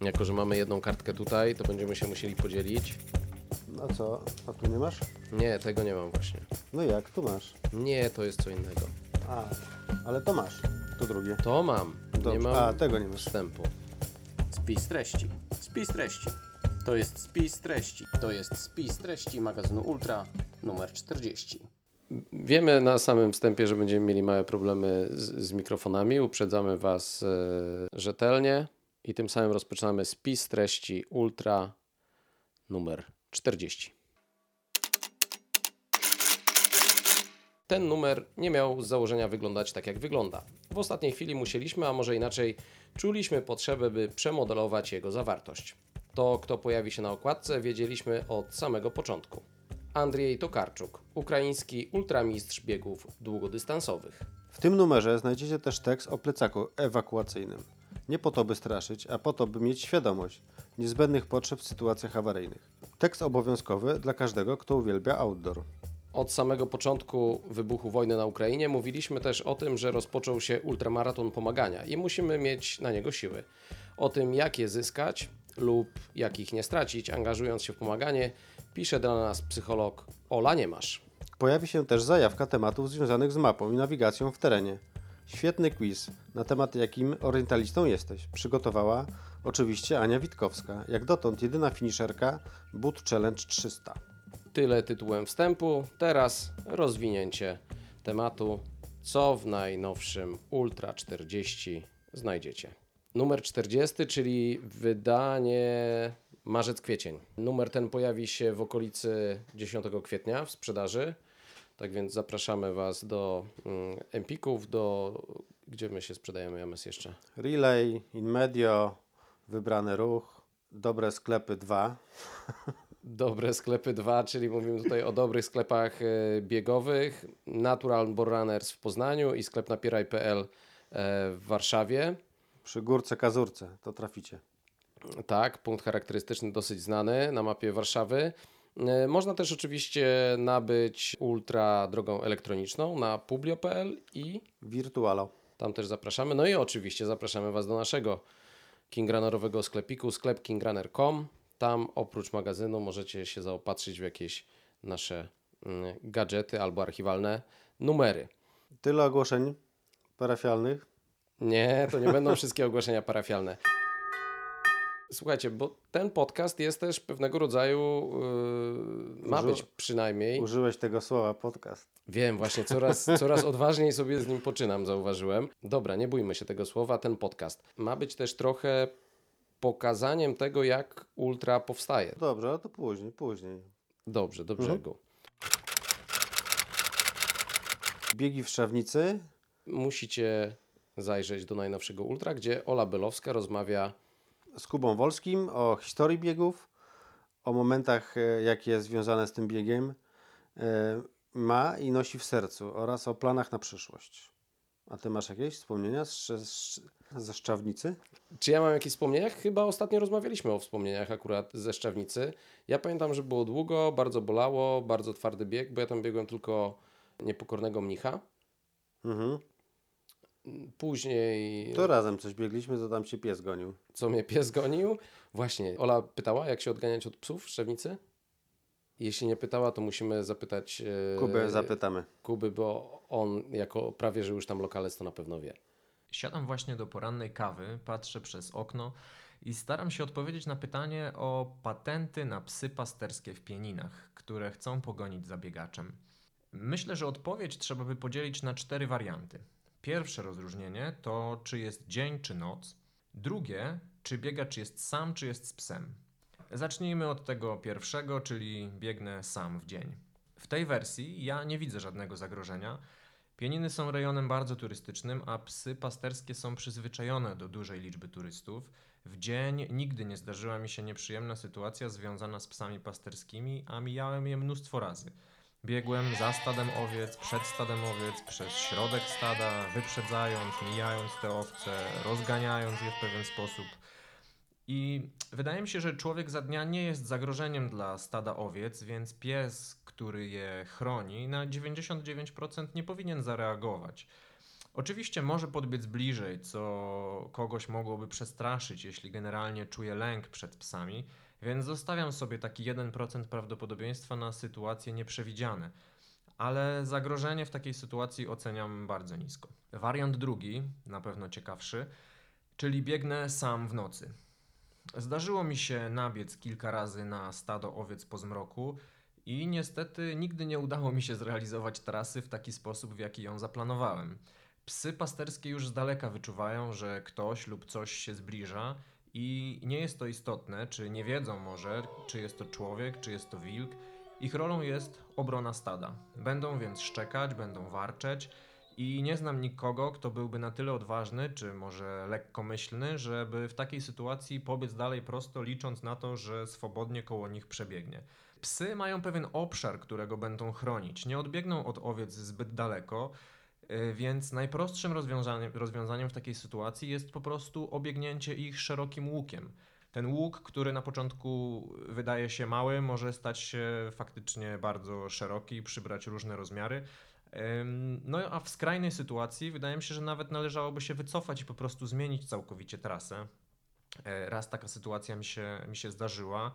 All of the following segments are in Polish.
Jako, że mamy jedną kartkę tutaj, to będziemy się musieli podzielić. A co? A tu nie masz? Nie, tego nie mam właśnie. No jak? Tu masz. Nie, to jest co innego. A, ale to masz. To drugie. To mam. Nie Dobrze. mam A, tego nie masz. wstępu. Spis treści. Spis treści. To jest spis treści. To jest spis treści magazynu Ultra numer 40. Wiemy na samym wstępie, że będziemy mieli małe problemy z, z mikrofonami. Uprzedzamy Was e, rzetelnie i tym samym rozpoczynamy spis treści Ultra numer 40. Ten numer nie miał z założenia wyglądać tak, jak wygląda. W ostatniej chwili musieliśmy, a może inaczej, czuliśmy potrzebę, by przemodelować jego zawartość. To, kto pojawi się na okładce, wiedzieliśmy od samego początku. Andrzej Tokarczuk, ukraiński ultramistrz biegów długodystansowych. W tym numerze znajdziecie też tekst o plecaku ewakuacyjnym. Nie po to, by straszyć, a po to, by mieć świadomość niezbędnych potrzeb w sytuacjach awaryjnych. Tekst obowiązkowy dla każdego, kto uwielbia outdoor. Od samego początku wybuchu wojny na Ukrainie mówiliśmy też o tym, że rozpoczął się ultramaraton pomagania i musimy mieć na niego siły. O tym, jak je zyskać lub jak ich nie stracić, angażując się w pomaganie, pisze dla nas psycholog Ola Niemasz. Pojawi się też zajawka tematów związanych z mapą i nawigacją w terenie. Świetny quiz na temat, jakim orientalistą jesteś. Przygotowała oczywiście Ania Witkowska, jak dotąd jedyna finisherka Boot Challenge 300. Tyle tytułem wstępu. Teraz rozwinięcie tematu, co w najnowszym Ultra 40 znajdziecie. Numer 40, czyli wydanie marzec-kwiecień. Numer ten pojawi się w okolicy 10 kwietnia w sprzedaży. Tak więc zapraszamy Was do mm, Empików, do gdzie my się sprzedajemy, James jeszcze. Relay, InMedio, wybrany ruch, dobre sklepy 2. Dobre sklepy 2, czyli mówimy tutaj o dobrych sklepach e, biegowych. Natural Borunners w Poznaniu i sklep napieraj.pl e, w Warszawie. Przy górce Kazurce, to traficie. Tak, punkt charakterystyczny dosyć znany na mapie Warszawy. E, Można też oczywiście nabyć ultra drogą elektroniczną na publio.pl i Virtualo. tam też zapraszamy. No i oczywiście zapraszamy Was do naszego kingranerowego sklepiku, sklep kingraner.com. Tam oprócz magazynu możecie się zaopatrzyć w jakieś nasze mm, gadżety albo archiwalne numery. Tyle ogłoszeń parafialnych. Nie, to nie będą wszystkie ogłoszenia parafialne. Słuchajcie, bo ten podcast jest też pewnego rodzaju, yy, ma Uży- być przynajmniej. Użyłeś tego słowa podcast. Wiem, właśnie coraz, coraz odważniej sobie z nim poczynam, zauważyłem. Dobra, nie bójmy się tego słowa, ten podcast ma być też trochę pokazaniem tego, jak ultra powstaje. Dobrze, ale to później, później. Dobrze, do Mhm. brzegu. Biegi w Szczawnicy. Musicie zajrzeć do najnowszego ultra, gdzie Ola Belowska rozmawia z Kubą Wolskim o historii biegów, o momentach, e, jakie związane z tym biegiem e, ma i nosi w sercu oraz o planach na przyszłość. A ty masz jakieś wspomnienia z, z, ze Szczawnicy? Czy ja mam jakieś wspomnienia? Chyba ostatnio rozmawialiśmy o wspomnieniach akurat ze Szczawnicy. Ja pamiętam, że było długo, bardzo bolało, bardzo twardy bieg, bo ja tam biegłem tylko niepokornego mnicha. Mhm. Później, To razem coś biegliśmy, to tam się pies gonił. co mnie pies gonił. Właśnie, Ola pytała, jak się odganiać od psów w Szczawnicy? Jeśli nie pytała, to musimy zapytać e, Kubę zapytamy. Kuby, bo on jako prawie, że już tam lokalec to na pewno wie. Siadam właśnie do porannej kawy, patrzę przez okno i staram się odpowiedzieć na pytanie o patenty na psy pasterskie w pieninach, które chcą pogonić za biegaczem. Myślę, że odpowiedź trzeba by podzielić na cztery warianty. Pierwsze rozróżnienie to, czy jest dzień czy noc. Drugie, czy biegacz jest sam, czy jest z psem. Zacznijmy od tego pierwszego, czyli biegnę sam w dzień. W tej wersji ja nie widzę żadnego zagrożenia. Pieniny są rejonem bardzo turystycznym, a psy pasterskie są przyzwyczajone do dużej liczby turystów. W dzień nigdy nie zdarzyła mi się nieprzyjemna sytuacja związana z psami pasterskimi, a mijałem je mnóstwo razy. Biegłem za stadem owiec, przed stadem owiec, przez środek stada, wyprzedzając, mijając te owce, rozganiając je w pewien sposób. I wydaje mi się, że człowiek za dnia nie jest zagrożeniem dla stada owiec, więc pies, który je chroni, na 99% nie powinien zareagować. Oczywiście może podbiec bliżej, co kogoś mogłoby przestraszyć, jeśli generalnie czuje lęk przed psami, więc zostawiam sobie taki 1% prawdopodobieństwa na sytuacje nieprzewidziane. Ale zagrożenie w takiej sytuacji oceniam bardzo nisko. Wariant drugi, na pewno ciekawszy, czyli biegnę sam w nocy. Zdarzyło mi się nabiec kilka razy na stado owiec po zmroku i niestety nigdy nie udało mi się zrealizować trasy w taki sposób, w jaki ją zaplanowałem. Psy pasterskie już z daleka wyczuwają, że ktoś lub coś się zbliża i nie jest to istotne, czy nie wiedzą może, czy jest to człowiek, czy jest to wilk. Ich rolą jest obrona stada. Będą więc szczekać, będą warczeć i nie znam nikogo, kto byłby na tyle odważny, czy może lekkomyślny, żeby w takiej sytuacji pobiec dalej prosto, licząc na to, że swobodnie koło nich przebiegnie. Psy mają pewien obszar, którego będą chronić. Nie odbiegną od owiec zbyt daleko, więc najprostszym rozwiązaniem, rozwiązaniem w takiej sytuacji jest po prostu obiegnięcie ich szerokim łukiem. Ten łuk, który na początku wydaje się mały, może stać się faktycznie bardzo szeroki przybrać różne rozmiary. No a w skrajnej sytuacji wydaje mi się, że nawet należałoby się wycofać i po prostu zmienić całkowicie trasę. E, Raz taka sytuacja mi się, mi się zdarzyła.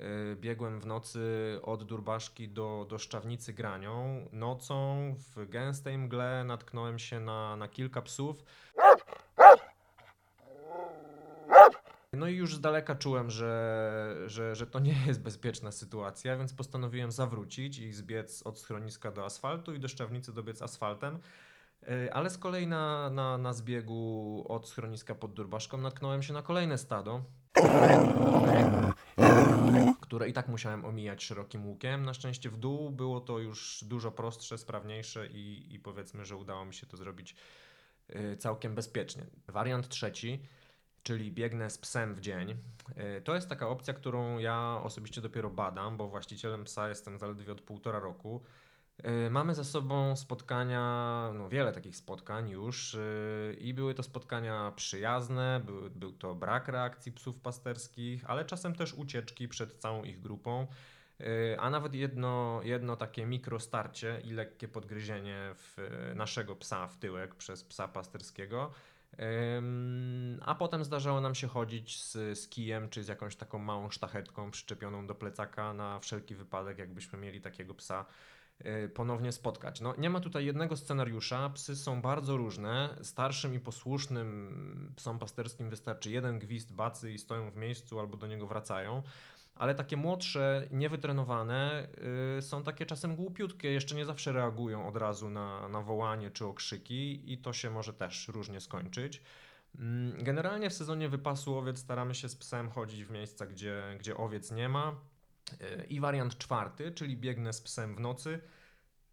E, Biegłem w nocy od Durbaszki do, do Szczawnicy Granią. Nocą w gęstej mgle natknąłem się na, na kilka psów. No i już z daleka czułem, że, że, że to nie jest bezpieczna sytuacja, więc postanowiłem zawrócić i zbiec od schroniska do asfaltu i do Szczawnicy dobiec asfaltem. E, Ale z kolei na, na, na zbiegu od schroniska pod Durbaszką natknąłem się na kolejne stado, które i tak musiałem omijać szerokim łukiem. Na szczęście w dół było to już dużo prostsze, sprawniejsze i, i powiedzmy, że udało mi się to zrobić y, całkiem bezpiecznie. Wariant trzeci, czyli biegnę z psem w dzień. Y, To jest taka opcja, którą ja osobiście dopiero badam, bo właścicielem psa jestem zaledwie od półtora roku. Y, Mamy za sobą spotkania, no wiele takich spotkań już y, i były to spotkania przyjazne, był, był to brak reakcji psów pasterskich, ale czasem też ucieczki przed całą ich grupą, y, a nawet jedno, jedno takie mikrostarcie i lekkie podgryzienie w naszego psa w tyłek przez psa pasterskiego. A potem zdarzało nam się chodzić z, z kijem czy z jakąś taką małą sztachetką przyczepioną do plecaka na wszelki wypadek, jakbyśmy mieli takiego psa ponownie spotkać. No, nie ma tutaj jednego scenariusza. Psy są bardzo różne. Starszym i posłusznym psom pasterskim wystarczy jeden gwizd bacy i stoją w miejscu albo do niego wracają. Ale takie młodsze, niewytrenowane y, są takie czasem głupiutkie, jeszcze nie zawsze reagują od razu na, na wołanie czy okrzyki i to się może też różnie skończyć. Mm, Generalnie w sezonie wypasu owiec staramy się z psem chodzić w miejsca, gdzie, gdzie owiec nie ma. Y, I wariant czwarty, czyli biegnę z psem w nocy.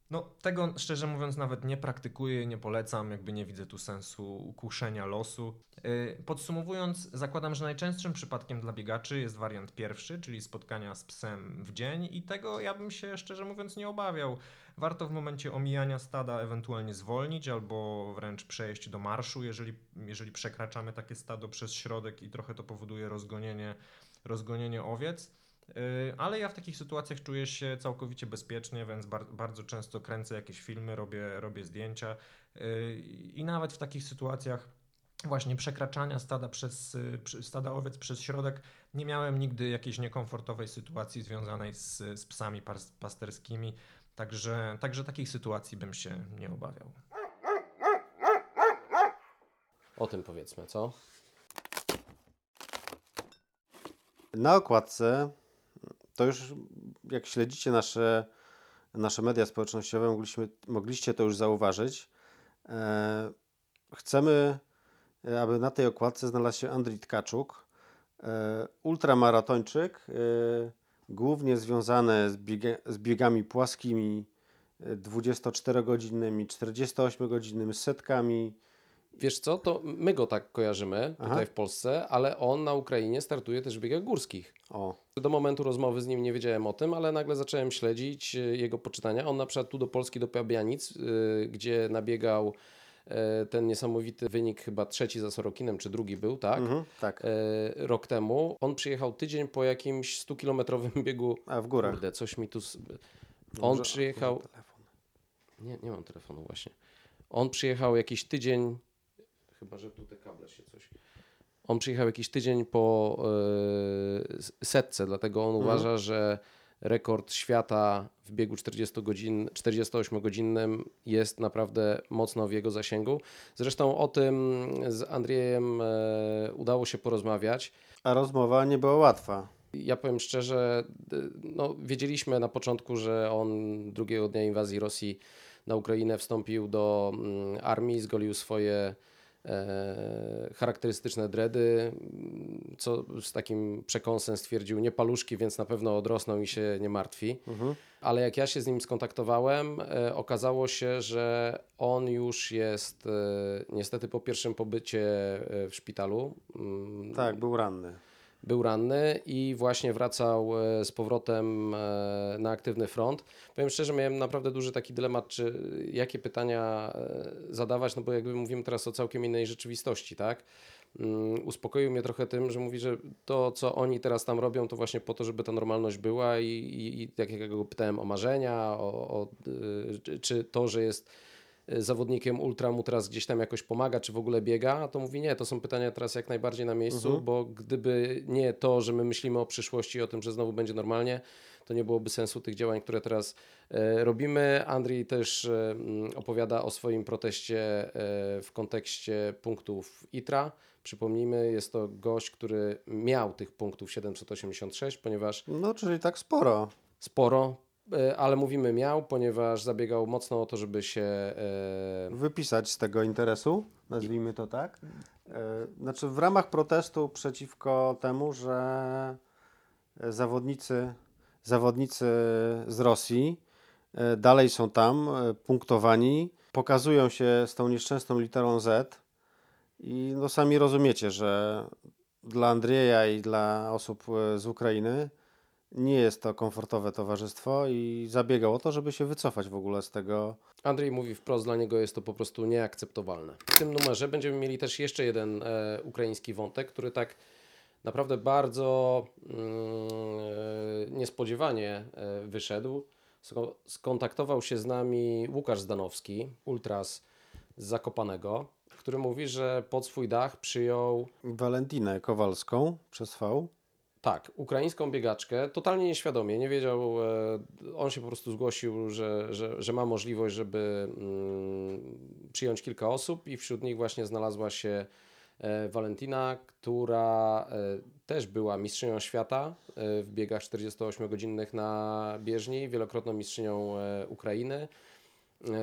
No, tego szczerze mówiąc nawet nie praktykuję, nie polecam, jakby nie widzę tu sensu kuszenia losu. Yy, Podsumowując, zakładam, że najczęstszym przypadkiem dla biegaczy jest wariant pierwszy, czyli spotkania z psem w dzień i tego ja bym się szczerze mówiąc nie obawiał. Warto w momencie omijania stada ewentualnie zwolnić albo wręcz przejść do marszu, jeżeli, jeżeli przekraczamy takie stado przez środek i trochę to powoduje rozgonienie, rozgonienie owiec. Yy, Ale ja w takich sytuacjach czuję się całkowicie bezpiecznie, więc bar bardzo często kręcę jakieś filmy, robię, robię zdjęcia yy, i nawet w takich sytuacjach właśnie przekraczania stada, przez, stada owiec przez środek nie miałem nigdy jakiejś niekomfortowej sytuacji związanej z, z psami pas pasterskimi, także, także takich sytuacji bym się nie obawiał. O tym powiedzmy, co? Na okładce, to już jak śledzicie nasze, nasze media społecznościowe, mogliśmy, mogliście to już zauważyć. E, chcemy, e, aby na tej okładce znalazł się Andrzej Tkaczuk, e, ultramaratończyk, e, głównie związany z, biega, z biegami płaskimi, e, 24-godzinnymi, 48-godzinnymi, setkami. Wiesz co, to my go tak kojarzymy Aha. tutaj w Polsce, ale on na Ukrainie startuje też w biegach górskich. O, Do momentu rozmowy z nim nie wiedziałem o tym, ale nagle zacząłem śledzić e, jego poczytania. On na przykład tu do Polski, do Pabianic, e, gdzie nabiegał e, ten niesamowity wynik, chyba trzeci za Sorokinem, czy drugi był, tak? mhm, tak. Rok temu. On przyjechał tydzień po jakimś 100-kilometrowym biegu. A w górach. Kurde, coś mi tu... On przyjechał... może. Nie, nie mam telefonu właśnie. On przyjechał jakiś tydzień, chyba że tu te kable się coś. On przyjechał jakiś tydzień po e, setce, dlatego on uważa, że rekord świata w biegu 40 godzin, 48-godzinnym jest naprawdę mocno w jego zasięgu. Zresztą o tym z Andrzejem e, udało się porozmawiać. A rozmowa nie była łatwa. Ja powiem szczerze, no, wiedzieliśmy na początku, że on drugiego dnia inwazji Rosji na Ukrainę wstąpił do mm, armii, zgolił swoje charakterystyczne dredy, co z takim przekąsem stwierdził, nie paluszki, więc na pewno odrosną i się nie martwi. Ale jak ja się z nim skontaktowałem, e, okazało się, że on już jest e, niestety po pierwszym pobycie e, w szpitalu. mm, Tak, był ranny. Był ranny i właśnie wracał e, z powrotem e, na aktywny front. Powiem szczerze, miałem naprawdę duży taki dylemat, czy jakie pytania e, zadawać, no bo jakby mówimy teraz o całkiem innej rzeczywistości, tak? Mm, Uspokoił mnie trochę tym, że mówi, że to, co oni teraz tam robią, to właśnie po to, żeby ta normalność była i, i, i tak jak ja go pytałem o marzenia, o, o, y, czy- to, że jest zawodnikiem ultra mu teraz gdzieś tam jakoś pomaga, czy w ogóle biega, a to mówi nie, to są pytania teraz jak najbardziej na miejscu, bo gdyby nie to, że my myślimy o przyszłości, o tym, że znowu będzie normalnie, to nie byłoby sensu tych działań, które teraz e, robimy. Andrzej też e, mm, opowiada o swoim proteście e, w kontekście punktów ITRA. Przypomnijmy, jest to gość, który miał tych punktów 786, ponieważ No, czyli tak sporo. sporo, ale mówimy miał, ponieważ zabiegał mocno o to, żeby się e, Wypisać z tego interesu, nazwijmy to tak. E, Znaczy, w ramach protestu przeciwko temu, że e, zawodnicy, zawodnicy z Rosji e, dalej są tam, e, punktowani, pokazują się z tą nieszczęsną literą Z i no sami rozumiecie, że dla Andrzeja i dla osób e, z Ukrainy nie jest to komfortowe towarzystwo i zabiegał o to, żeby się wycofać w ogóle z tego Andrzej mówi wprost, dla niego jest to po prostu nieakceptowalne. W tym numerze będziemy mieli też jeszcze jeden e, ukraiński wątek, który tak naprawdę bardzo mm, e, niespodziewanie e, wyszedł. Sko- Skontaktował się z nami Łukasz Zdanowski, ultras z Zakopanego, który mówi, że pod swój dach przyjął Walentinę Kowalską przez V. tak, ukraińską biegaczkę, totalnie nieświadomie, nie wiedział, e, on się po prostu zgłosił, że, że, że ma możliwość, żeby mm, przyjąć kilka osób i wśród nich właśnie znalazła się e, Valentina, która e, też była mistrzynią świata e, w biegach 48-godzinnych na bieżni, wielokrotną mistrzynią e, Ukrainy e,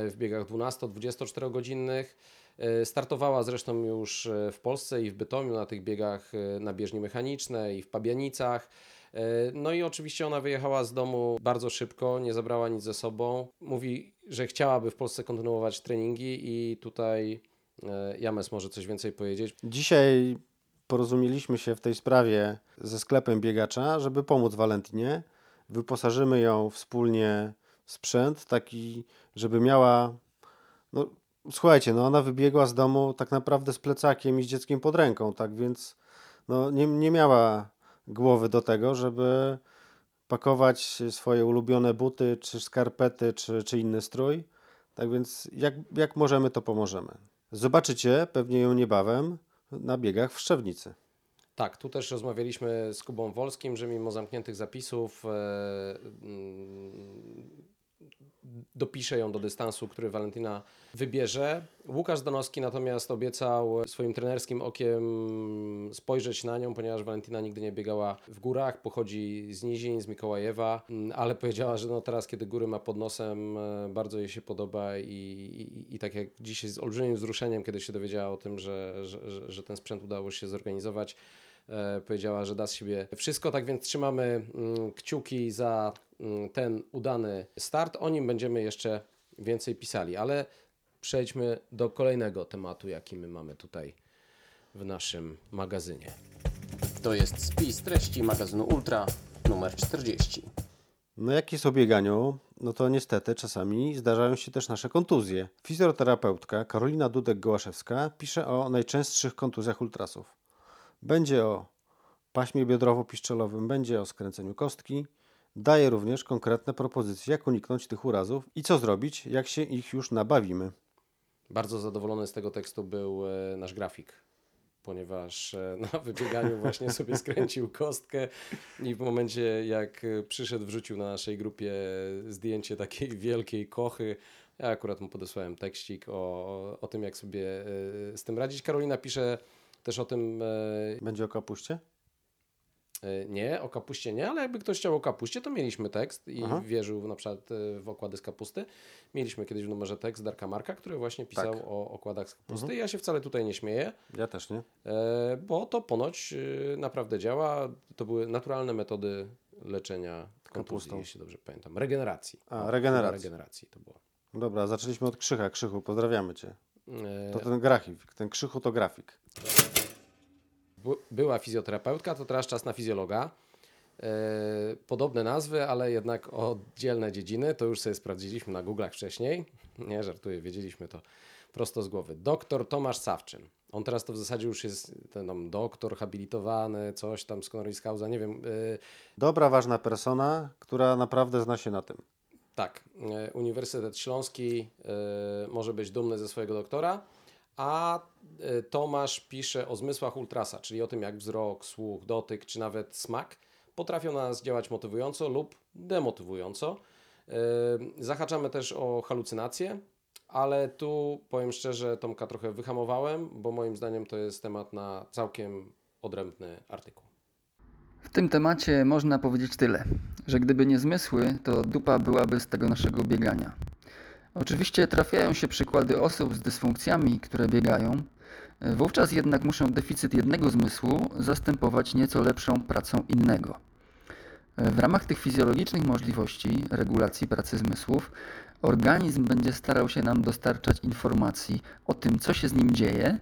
w biegach 12-24 godzinnych. E, Startowała zresztą już e, w Polsce i w Bytomiu na tych biegach e, na bieżni mechanicznej i w Pabianicach. No i oczywiście ona wyjechała z domu bardzo szybko, nie zabrała nic ze sobą. Mówi, że chciałaby w Polsce kontynuować treningi i tutaj James może coś więcej powiedzieć. Dzisiaj porozumieliśmy się w tej sprawie ze sklepem biegacza, żeby pomóc Walentinie. Wyposażymy ją wspólnie w sprzęt, taki, żeby miała. No, słuchajcie, no ona wybiegła z domu tak naprawdę z plecakiem i z dzieckiem pod ręką, tak więc no, nie, nie miała głowy do tego, żeby pakować swoje ulubione buty, czy skarpety, czy, czy inny strój. Tak więc jak, jak możemy, to pomożemy. Zobaczycie pewnie ją niebawem na biegach w Szczewnicy. Tak, tu też rozmawialiśmy z Kubą Wolskim, że mimo zamkniętych zapisów e, mm, dopisze ją do dystansu, który Valentina wybierze. Łukasz Danowski natomiast obiecał swoim trenerskim okiem spojrzeć na nią, ponieważ Valentina nigdy nie biegała w górach, pochodzi z Nizin, z Mikołajewa, ale powiedziała, że no teraz, kiedy góry ma pod nosem, bardzo jej się podoba i, i, i tak jak dzisiaj z olbrzymim wzruszeniem, kiedy się dowiedziała o tym, że, że, że, ten sprzęt udało się zorganizować, powiedziała, że da z siebie wszystko. Tak więc trzymamy mm, kciuki za mm, ten udany start. O nim będziemy jeszcze więcej pisali, ale przejdźmy do kolejnego tematu, jaki my mamy tutaj w naszym magazynie. To jest spis treści magazynu Ultra numer 40. No jak jest o bieganiu, no to niestety czasami zdarzają się też nasze kontuzje. Fizjoterapeutka Karolina Dudek-Gołaszewska pisze o najczęstszych kontuzjach ultrasów. Będzie o paśmie biodrowo-piszczelowym, będzie o skręceniu kostki. Daje również konkretne propozycje, jak uniknąć tych urazów i co zrobić, jak się ich już nabawimy. Bardzo zadowolony z tego tekstu był e, nasz grafik, ponieważ e, na wybieganiu właśnie sobie skręcił kostkę i w momencie jak e, przyszedł, wrzucił na naszej grupie zdjęcie takiej wielkiej kochy. Ja akurat mu podesłałem tekścik o, o tym, jak sobie z tym radzić. Karolina pisze też o tym. Będzie o kapuście? E, nie, o kapuście nie, ale jakby ktoś chciał o kapuście, to mieliśmy tekst i Aha. wierzył na przykład e, w okłady z kapusty. Mieliśmy kiedyś w numerze tekst Darka Marka, który właśnie pisał tak. o okładach z kapusty. Mhm. Ja się wcale tutaj nie śmieję. Ja też nie. E, bo to ponoć naprawdę działa. To były naturalne metody leczenia kontuzji, jeśli dobrze pamiętam. Regeneracji. A, regeneracji. regeneracji to było. Dobra, zaczęliśmy od Krzycha. Krzychu, pozdrawiamy Cię. To ten grafik, ten Krzychu to grafik była fizjoterapeutka, to teraz czas na fizjologa. E, podobne nazwy, ale jednak oddzielne dziedziny. To już sobie sprawdziliśmy na Google'ach wcześniej. Nie, żartuję, wiedzieliśmy to prosto z głowy. Doktor Tomasz Sawczyn. On teraz to w zasadzie już jest ten tam doktor habilitowany, coś tam z honoris causa, nie wiem. E, Dobra, ważna persona, która naprawdę zna się na tym. Tak. E, Uniwersytet Śląski może być dumny ze swojego doktora a e, Tomasz pisze o zmysłach ultrasa, czyli o tym jak wzrok, słuch, dotyk czy nawet smak potrafią na nas działać motywująco lub demotywująco. E, zahaczamy też o halucynacje, ale tu powiem szczerze, Tomka trochę wyhamowałem, bo moim zdaniem to jest temat na całkiem odrębny artykuł. W tym temacie można powiedzieć tyle, że gdyby nie zmysły, to dupa byłaby z tego naszego biegania. Oczywiście trafiają się przykłady osób z dysfunkcjami, które biegają. Wówczas jednak muszą deficyt jednego zmysłu zastępować nieco lepszą pracą innego. W ramach tych fizjologicznych możliwości regulacji pracy zmysłów, organizm będzie starał się nam dostarczać informacji o tym, co się z nim dzieje,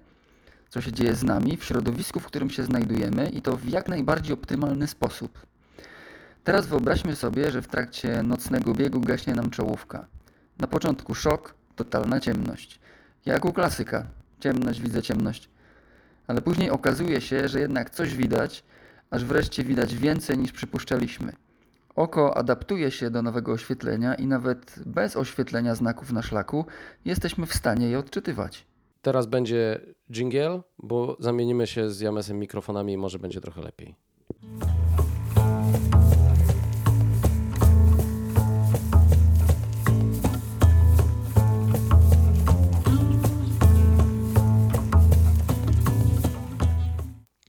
co się dzieje z nami w środowisku, w którym się znajdujemy i to w jak najbardziej optymalny sposób. Teraz wyobraźmy sobie, że w trakcie nocnego biegu gaśnie nam czołówka. Na początku szok, totalna ciemność. Jak u klasyka. Ciemność, widzę ciemność. Ale później okazuje się, że jednak coś widać, aż wreszcie widać więcej niż przypuszczaliśmy. Oko adaptuje się do nowego oświetlenia i nawet bez oświetlenia znaków na szlaku jesteśmy w stanie je odczytywać. Teraz będzie jingle, bo zamienimy się z Jamesem mikrofonami i może będzie trochę lepiej.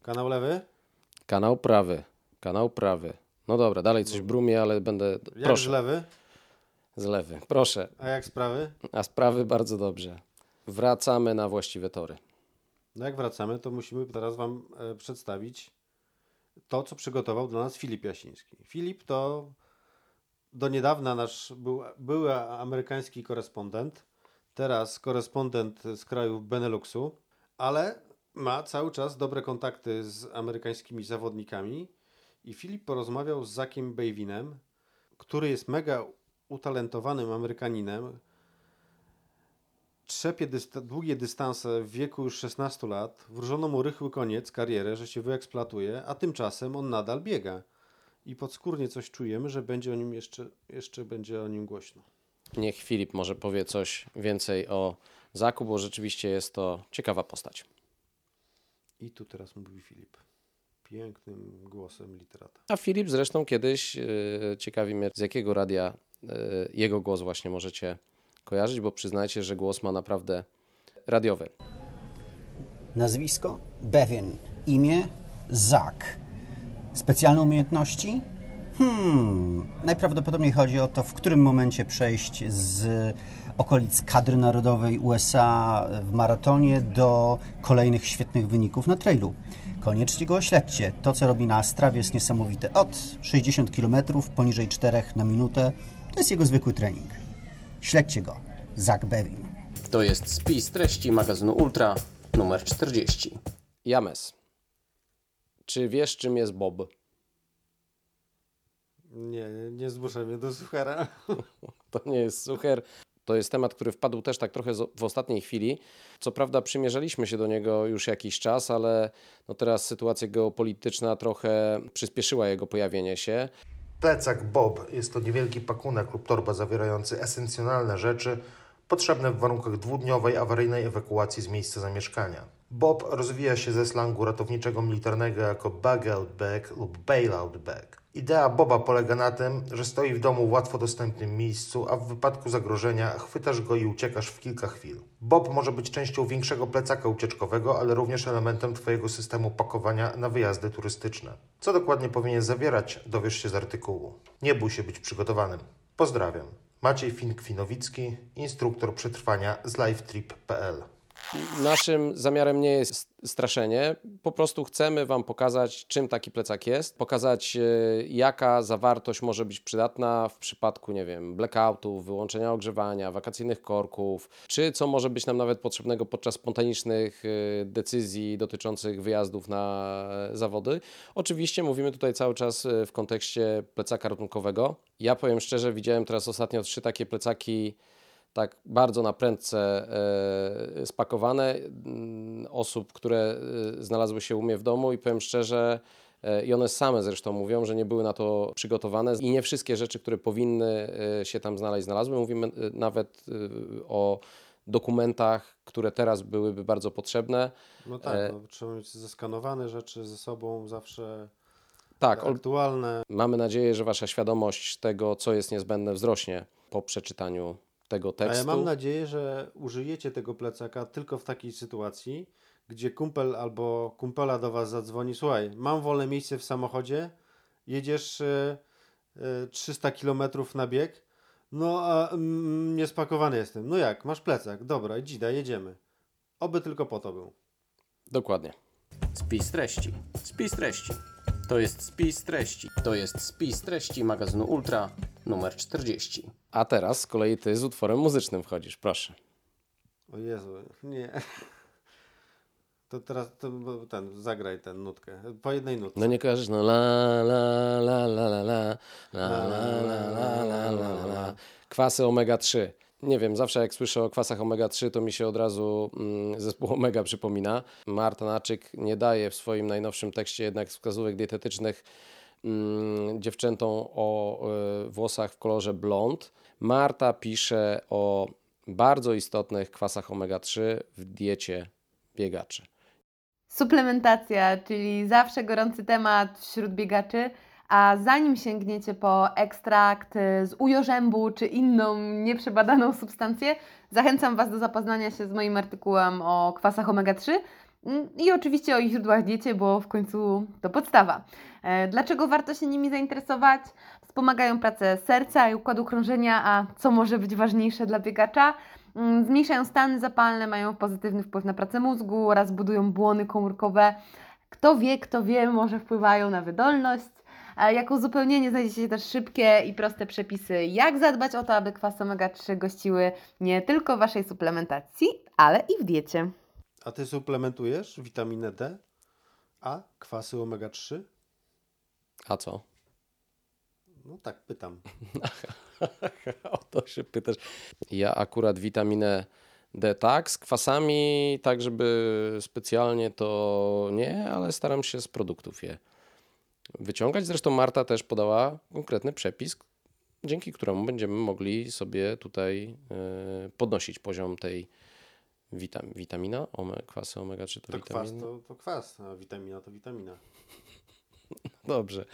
Kanał lewy? Kanał prawy. Kanał prawy. No dobra, dalej coś brumie, ale będę. Jak Proszę. z lewy? Z lewy. Proszę. A jak sprawy? A sprawy bardzo dobrze. Wracamy na właściwe tory. No jak wracamy, to musimy teraz Wam e, przedstawić to, co przygotował dla nas Filip Jasiński. Filip to do niedawna nasz był, były amerykański korespondent, teraz korespondent z krajów Beneluxu, ale ma cały czas dobre kontakty z amerykańskimi zawodnikami i Filip porozmawiał z Zakiem Bejwinem, który jest mega utalentowanym Amerykaninem, trzepie dysta długie dystanse w wieku już 16 lat, wróżono mu rychły koniec, karierę, że się wyeksploatuje, a tymczasem on nadal biega. I podskórnie coś czujemy, że będzie o nim jeszcze, jeszcze będzie o nim głośno. Niech Filip może powie coś więcej o Zaku, bo rzeczywiście jest to ciekawa postać. I tu teraz mówi Filip. Pięknym głosem literata. A Filip zresztą kiedyś, yy, ciekawi mnie z jakiego radia yy, jego głos właśnie możecie kojarzyć, bo przyznajcie, że głos ma naprawdę radiowy. Nazwisko? Bevin. Imię? Zak. Specjalne umiejętności? Hmm, najprawdopodobniej chodzi o to, w którym momencie przejść z okolic kadry narodowej USA w maratonie do kolejnych świetnych wyników na trailu. Koniecznie go ośledźcie. To, co robi na Strawie jest niesamowite. Od 60 km poniżej 4 na minutę to jest jego zwykły trening. Śledźcie go. Zach Bevin. To jest spis treści magazynu Ultra numer 40. James. Czy wiesz, czym jest Bob? Nie, nie zmuszę mnie do suchera. to nie jest sucher. To jest temat, który wpadł też tak trochę w ostatniej chwili. Co prawda przymierzaliśmy się do niego już jakiś czas, ale no teraz sytuacja geopolityczna trochę przyspieszyła jego pojawienie się. Plecak Bob. Jest to niewielki pakunek lub torba zawierający esencjonalne rzeczy potrzebne w warunkach dwudniowej awaryjnej ewakuacji z miejsca zamieszkania. Bob rozwija się ze slangu ratowniczego militarnego jako bug-out bag lub bailout bag. Idea Boba polega na tym, że stoi w domu w łatwo dostępnym miejscu, a w wypadku zagrożenia chwytasz go i uciekasz w kilka chwil. Bob może być częścią większego plecaka ucieczkowego, ale również elementem Twojego systemu pakowania na wyjazdy turystyczne. Co dokładnie powinien zawierać, dowiesz się z artykułu. Nie bój się być przygotowanym. Pozdrawiam. Maciej Fink-Finowicki, instruktor przetrwania z livetrip.pl Naszym zamiarem nie jest straszenie. Po prostu chcemy Wam pokazać, czym taki plecak jest, pokazać, e, jaka zawartość może być przydatna w przypadku, nie wiem, blackoutów, wyłączenia ogrzewania, wakacyjnych korków, czy co może być nam nawet potrzebnego podczas spontanicznych e, decyzji dotyczących wyjazdów na e, zawody. Oczywiście mówimy tutaj cały czas w kontekście plecaka ratunkowego. Ja powiem szczerze, widziałem teraz ostatnio trzy takie plecaki tak bardzo na prędce e, spakowane mm, osób, które e, znalazły się u mnie w domu i powiem szczerze, e, i one same zresztą mówią, że nie były na to przygotowane i nie wszystkie rzeczy, które powinny się tam znaleźć, znalazły. Mówimy nawet o dokumentach, które teraz byłyby bardzo potrzebne. No tak, no, trzeba mieć zeskanowane rzeczy ze sobą zawsze. Tak, aktualne. Mamy nadzieję, że Wasza świadomość tego, co jest niezbędne, wzrośnie po przeczytaniu tego tekstu. A ja mam nadzieję, że użyjecie tego plecaka tylko w takiej sytuacji, gdzie kumpel albo kumpela do Was zadzwoni, słuchaj, mam wolne miejsce w samochodzie, jedziesz y, y, 300 km na bieg, no a mm, niespakowany jestem. No jak, masz plecak, dobra, dzida, jedziemy. Oby tylko po to był. Dokładnie. Spis treści. Spis treści. To jest spis treści. To jest spis treści magazynu Ultra numer 40. A teraz z kolei ty z utworem muzycznym wchodzisz, proszę. O Jezu, nie. To teraz to, ten, zagraj tę nutkę. Po jednej nutce. No nie kojarzysz, no la la la la la la la la la la la la la Kwasy omega 3. Nie wiem, zawsze jak słyszę o kwasach omega-3, to mi się od razu mm, zespół omega przypomina. Marta Naczyk nie daje w swoim najnowszym tekście jednak wskazówek dietetycznych mm, dziewczętom o y, włosach w kolorze blond. Marta pisze o bardzo istotnych kwasach omega-3 w diecie biegaczy. Suplementacja, czyli zawsze gorący temat wśród biegaczy. A zanim sięgniecie po ekstrakt z ujorzębu czy inną nieprzebadaną substancję, zachęcam Was do zapoznania się z moim artykułem o kwasach omega-3 mm, i oczywiście o ich źródłach diecie, bo w końcu to podstawa. E, dlaczego warto się nimi zainteresować? Wspomagają pracę serca i układu krążenia, a co może być ważniejsze dla biegacza? Mm, zmniejszają stany zapalne, mają pozytywny wpływ na pracę mózgu oraz budują błony komórkowe. Kto wie, kto wie, może wpływają na wydolność, jako uzupełnienie znajdziecie też szybkie i proste przepisy, jak zadbać o to, aby kwasy omega-3 gościły nie tylko w Waszej suplementacji, ale i w diecie. A Ty suplementujesz witaminę D? A kwasy omega-3? A co? No tak, pytam. o to się pytasz. Ja akurat witaminę D tak, z kwasami, tak żeby specjalnie to nie, ale staram się z produktów je wyciągać. Zresztą Marta też podała konkretny przepis, dzięki któremu będziemy mogli sobie tutaj e, podnosić poziom tej witam, witamina, ome, kwasy omega-3 to, to kwas to, to kwas, a witamina to witamina. Dobrze.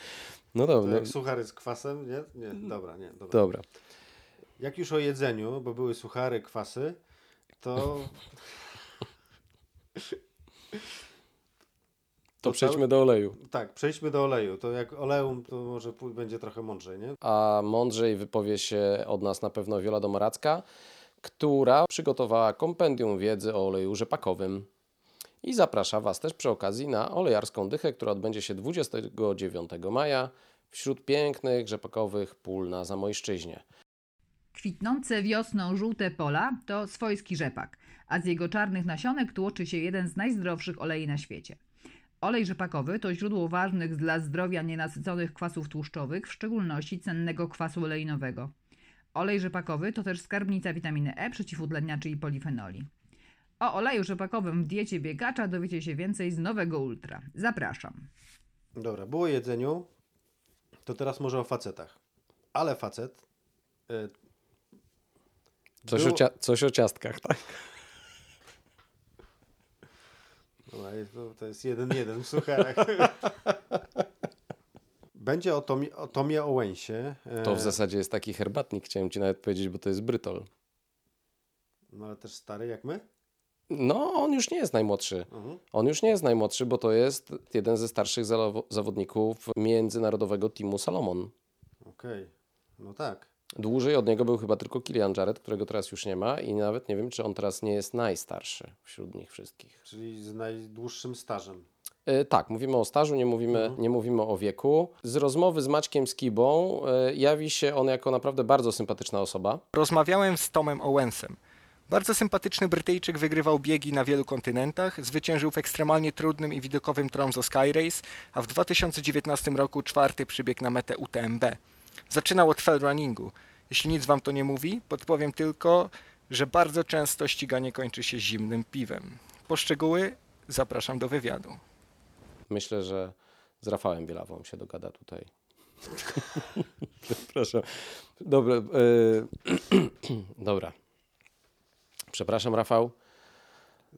No dobra. Jak suchary z kwasem, nie? Nie, dobra, nie. Dobra. dobra. Jak już o jedzeniu, bo były suchary, kwasy, to To, przejdźmy do oleju. Tak, przejdźmy do oleju. To jak oleum, to może będzie trochę mądrzej, nie? A mądrzej wypowie się od nas na pewno Wiola Domoracka, która przygotowała kompendium wiedzy o oleju rzepakowym. I zaprasza Was też przy okazji na olejarską dychę, która odbędzie się 29 maja wśród pięknych rzepakowych pól na Zamojszczyźnie. Kwitnące wiosną żółte pola to swojski rzepak, a z jego czarnych nasionek tłoczy się jeden z najzdrowszych olei na świecie. Olej rzepakowy to źródło ważnych dla zdrowia nienasyconych kwasów tłuszczowych, w szczególności cennego kwasu oleinowego. Olej rzepakowy to też skarbnica witaminy E, przeciwutleniaczy i polifenoli. O oleju rzepakowym w diecie biegacza dowiecie się więcej z nowego Ultra. Zapraszam. Dobra, było jedzeniu, to teraz może o facetach. Ale facet, y, Coś, Było- o, cia- coś o ciastkach, tak? No, to, jest jeden jeden w sucharach. Będzie o Tomie, o Tomie Owensie. e, To w zasadzie jest taki herbatnik, chciałem ci nawet powiedzieć, bo to jest brytol. No ale też stary jak my? No, on już nie jest najmłodszy. Mhm. On już nie jest najmłodszy, bo to jest jeden ze starszych zawo- zawodników międzynarodowego teamu Salomon. Okej, no tak. Dłużej od niego był chyba tylko Kilian Jarrett, którego teraz już nie ma i nawet nie wiem, czy on teraz nie jest najstarszy wśród nich wszystkich. Czyli z najdłuższym stażem. E, tak, mówimy o stażu, nie mówimy, nie mówimy o wieku. Z rozmowy z Maćkiem Skibą e, jawi się on jako naprawdę bardzo sympatyczna osoba. Rozmawiałem z Tomem Owensem. Bardzo sympatyczny Brytyjczyk wygrywał biegi na wielu kontynentach, zwyciężył w ekstremalnie trudnym i widokowym Tromso Sky Race, a w 2019 roku czwarty przybiegł na metę UTMB. Zaczynał od fell runningu. Jeśli nic wam to nie mówi, podpowiem tylko, że bardzo często ściganie kończy się zimnym piwem. Po szczegóły zapraszam do wywiadu. Myślę, że z Rafałem Bielawą się dogada tutaj. Przepraszam. Dobra. e, Dobra. Przepraszam, Rafał.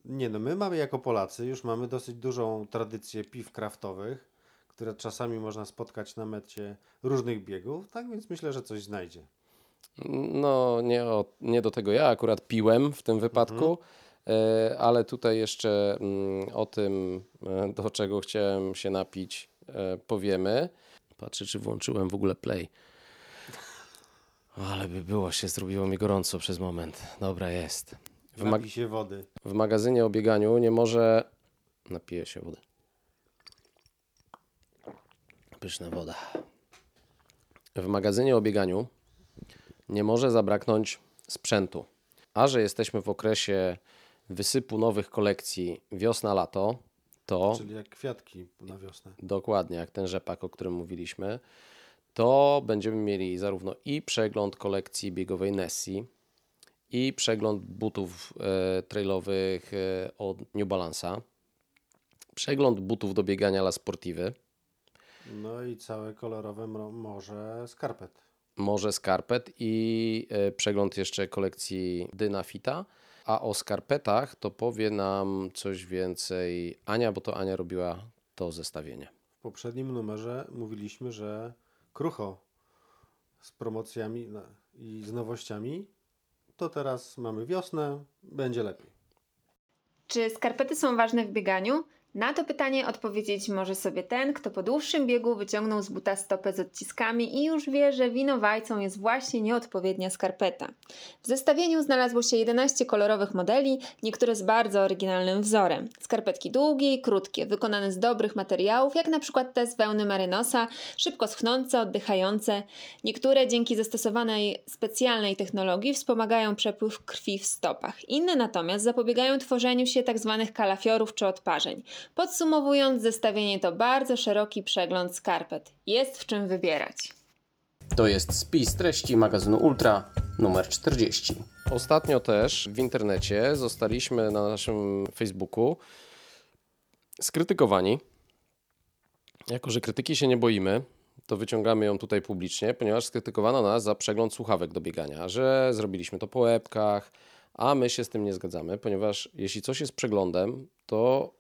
Nie no, my mamy jako Polacy, już mamy dosyć dużą tradycję piw kraftowych, które czasami można spotkać na mecie różnych biegów, tak więc myślę, że coś znajdzie. No, nie, o, nie do tego ja akurat piłem w tym wypadku, e, ale tutaj jeszcze mm, o tym, e, do czego chciałem się napić, e, powiemy. Patrzę, czy włączyłem w ogóle play. Ale by było, się zrobiło mi gorąco przez moment. Dobra, jest. W, mag- się wody. w magazynie o bieganiu nie może... Napiję się wody. Pyszna woda. W magazynie o bieganiu nie może zabraknąć sprzętu. A że jesteśmy w okresie wysypu nowych kolekcji wiosna-lato, to Czyli jak kwiatki na wiosnę. dokładnie jak ten rzepak, o którym mówiliśmy, to będziemy mieli zarówno i przegląd kolekcji biegowej Nessie, i przegląd butów e, trailowych e, od New Balance'a, przegląd butów do biegania La Sportive, No i całe kolorowe morze skarpet. może skarpet i e, przegląd jeszcze kolekcji Dynafita. A o skarpetach to powie nam coś więcej Ania, bo to Ania robiła to zestawienie. W poprzednim numerze mówiliśmy, że krucho z promocjami na- i z nowościami, to teraz mamy wiosnę, będzie lepiej. Czy skarpety są ważne w bieganiu? Na to pytanie odpowiedzieć może sobie ten, kto po dłuższym biegu wyciągnął z buta stopę z odciskami i już wie, że winowajcą jest właśnie nieodpowiednia skarpeta. W zestawieniu znalazło się 11 kolorowych modeli, niektóre z bardzo oryginalnym wzorem. Skarpetki długie i krótkie, wykonane z dobrych materiałów, jak na przykład te z wełny marynosa, szybko schnące, oddychające. Niektóre dzięki zastosowanej specjalnej technologii wspomagają przepływ krwi w stopach. Inne natomiast zapobiegają tworzeniu się tzw. kalafiorów czy odparzeń. Podsumowując, zestawienie to bardzo szeroki przegląd skarpet. Jest w czym wybierać. To jest spis treści magazynu Ultra numer 40. Ostatnio też w internecie zostaliśmy na naszym Facebooku skrytykowani. Jako, że krytyki się nie boimy, to wyciągamy ją tutaj publicznie, ponieważ skrytykowano nas za przegląd słuchawek do biegania, że zrobiliśmy to po łebkach, a my się z tym nie zgadzamy, ponieważ jeśli coś jest przeglądem, to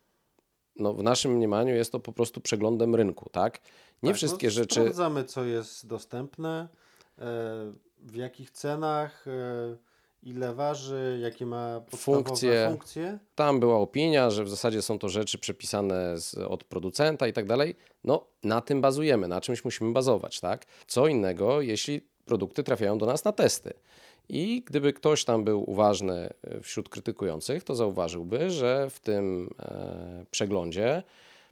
no, w naszym mniemaniu jest to po prostu przeglądem rynku, tak? Nie Tak, wszystkie no, rzeczy. Sprawdzamy, co jest dostępne, e, w jakich cenach, e, ile waży, jakie ma Funkcje. funkcje. Tam była opinia, że w zasadzie są to rzeczy przepisane z, od producenta i tak dalej. No, na tym bazujemy, na czymś musimy bazować, tak? Co innego, jeśli produkty trafiają do nas na testy. I gdyby ktoś tam był uważny e, wśród krytykujących, to zauważyłby, że w tym e, przeglądzie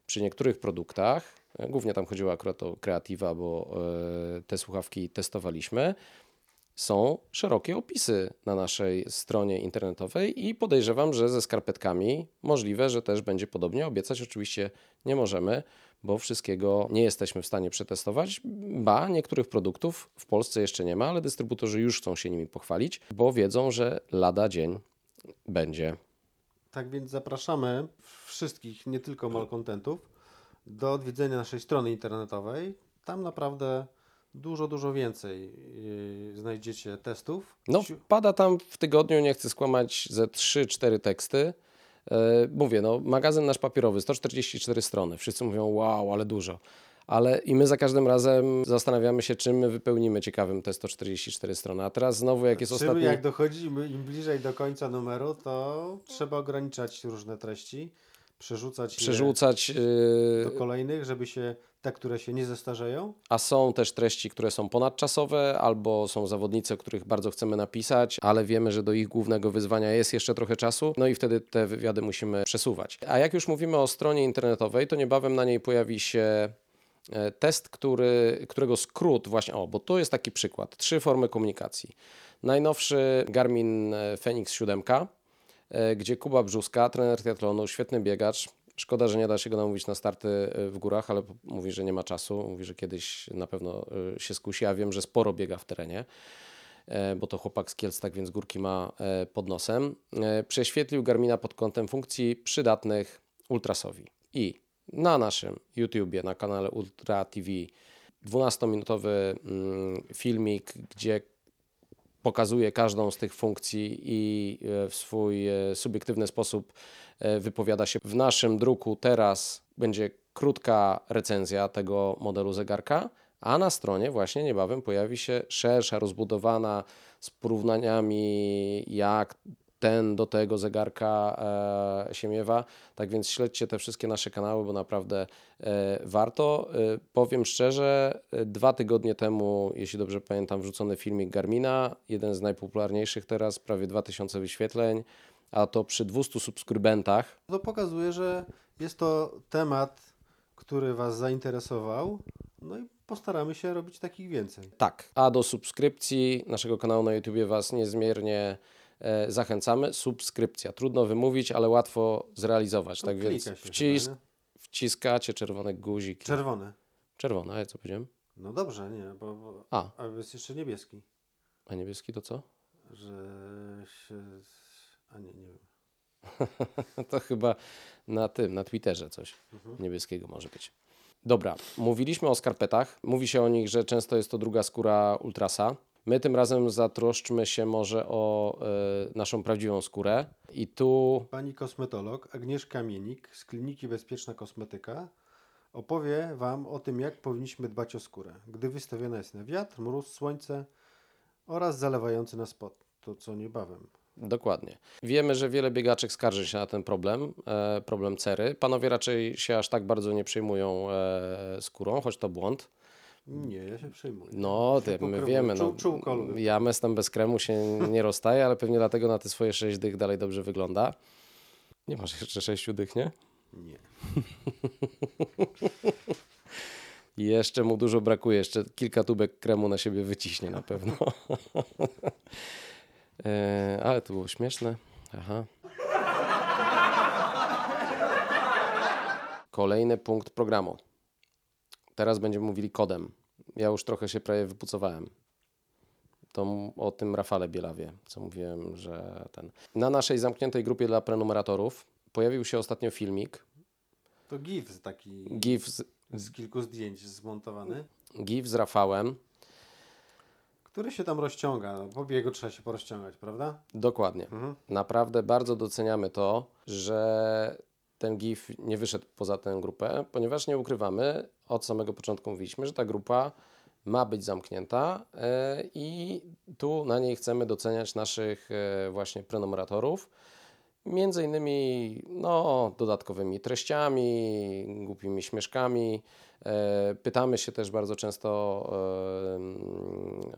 przy niektórych produktach, e, głównie tam chodziło akurat o Creativa, bo te słuchawki testowaliśmy, są szerokie opisy na naszej stronie internetowej i podejrzewam, że ze skarpetkami możliwe, że też będzie podobnie. Obiecać oczywiście nie możemy, bo wszystkiego nie jesteśmy w stanie przetestować. Ba, niektórych produktów w Polsce jeszcze nie ma, ale dystrybutorzy już chcą się nimi pochwalić, bo wiedzą, że lada dzień będzie. Tak więc zapraszamy wszystkich, nie tylko malkontentów, do odwiedzenia naszej strony internetowej. Tam naprawdę dużo, dużo więcej yy, znajdziecie testów. No, pada tam w tygodniu, nie chcę skłamać, ze 3-4 teksty. Yy, mówię, no, magazyn nasz papierowy, 144 strony. Wszyscy mówią, wow, ale dużo. Ale i my za każdym razem zastanawiamy się, czym my wypełnimy ciekawym te 144 strony. A teraz znowu, jak jest Czym ostatni... jak dochodzimy, im bliżej do końca numeru, to trzeba ograniczać różne treści, przerzucać, je Przerzucać... Yy, do kolejnych, żeby się te, które się nie zestarzeją. A są też treści, które są ponadczasowe, albo są zawodnicy, o których bardzo chcemy napisać, ale wiemy, że do ich głównego wyzwania jest jeszcze trochę czasu, no i wtedy te wywiady musimy przesuwać. A jak już mówimy o stronie internetowej, to niebawem na niej pojawi się e, test, który, którego skrót właśnie, o, bo to jest taki przykład, trzy formy komunikacji. Najnowszy Garmin e, Fenix 7, e, gdzie Kuba Brzuska, trener triatlonu, świetny biegacz, Szkoda, że nie da się go namówić na starty w górach, ale mówi, że nie ma czasu. Mówi, że kiedyś na pewno się skusi. Ja wiem, że sporo biega w terenie, bo to chłopak z Kielc, tak więc górki ma pod nosem. Prześwietlił Garmina pod kątem funkcji przydatnych ultrasowi. I na naszym YouTubie, na kanale Ultra TV 12-minutowy filmik, gdzie pokazuje każdą z tych funkcji i w swój subiektywny sposób wypowiada się. W naszym druku teraz będzie krótka recenzja tego modelu zegarka, a na stronie właśnie niebawem pojawi się szersza, rozbudowana z porównaniami, jak ten do tego zegarka e, się miewa. Tak więc śledźcie te wszystkie nasze kanały, bo naprawdę e, warto. E, powiem szczerze, dwa tygodnie temu, jeśli dobrze pamiętam, wrzucony filmik Garmina, jeden z najpopularniejszych teraz, prawie 2000 wyświetleń a to przy 200 subskrybentach. To pokazuje, że jest to temat, który Was zainteresował, no i postaramy się robić takich więcej. Tak, a do subskrypcji naszego kanału na YouTube Was niezmiernie e, zachęcamy. Subskrypcja, trudno wymówić, ale łatwo zrealizować, No, tak więc klika się wcis chyba, wciskacie czerwone guziki. Czerwone. Czerwone, a ja co powiedziałem? No dobrze, nie, bo, bo A. a jest jeszcze niebieski, A niebieski to co? że się... A nie, nie wiem. to chyba na tym, na Twitterze coś niebieskiego może być. Dobra, mówiliśmy o skarpetach. Mówi się o nich, że często jest to druga skóra ultrasa. My tym razem zatroszczmy się może o e, naszą prawdziwą skórę. I tu Pani kosmetolog Agnieszka Mienik z Kliniki Bezpieczna Kosmetyka opowie Wam o tym, jak powinniśmy dbać o skórę, gdy wystawiona jest na wiatr, mróz, słońce oraz zalewający nas pot. To co niebawem. Dokładnie. Wiemy, że wiele biegaczek skarży się na ten problem, e, problem cery. Panowie raczej się aż tak bardzo nie przejmują e, skórą, choć to błąd. Nie, ja się przejmuję. No, ty, my wiemy. No, Czuł- czułkolwiek. ja mestem bez kremu się nie rozstaję, ale pewnie dlatego na te swoje sześć dych dalej dobrze wygląda. Nie masz jeszcze sześciu dych, nie? Nie. Jeszcze mu dużo brakuje, jeszcze kilka tubek kremu na siebie wyciśnie na pewno. e, ale to było śmieszne. Aha. Kolejny punkt programu. Teraz będziemy mówili kodem. Ja już trochę się prawie wypucowałem. To o tym Rafale Bielawie, co mówiłem, że ten. Na naszej zamkniętej grupie dla prenumeratorów pojawił się ostatnio filmik. To GIF taki GIF z, z kilku zdjęć zmontowany, GIF z Rafałem. który się tam rozciąga. No, po biegu trzeba się porozciągać, prawda? Dokładnie. Mhm. Naprawdę bardzo doceniamy to, że ten GIF nie wyszedł poza tę grupę, ponieważ nie ukrywamy, od samego początku mówiliśmy, że ta grupa ma być zamknięta e, i tu na niej chcemy doceniać naszych e, właśnie prenumeratorów. Między innymi no, dodatkowymi treściami, głupimi śmieszkami. E, Pytamy się też bardzo często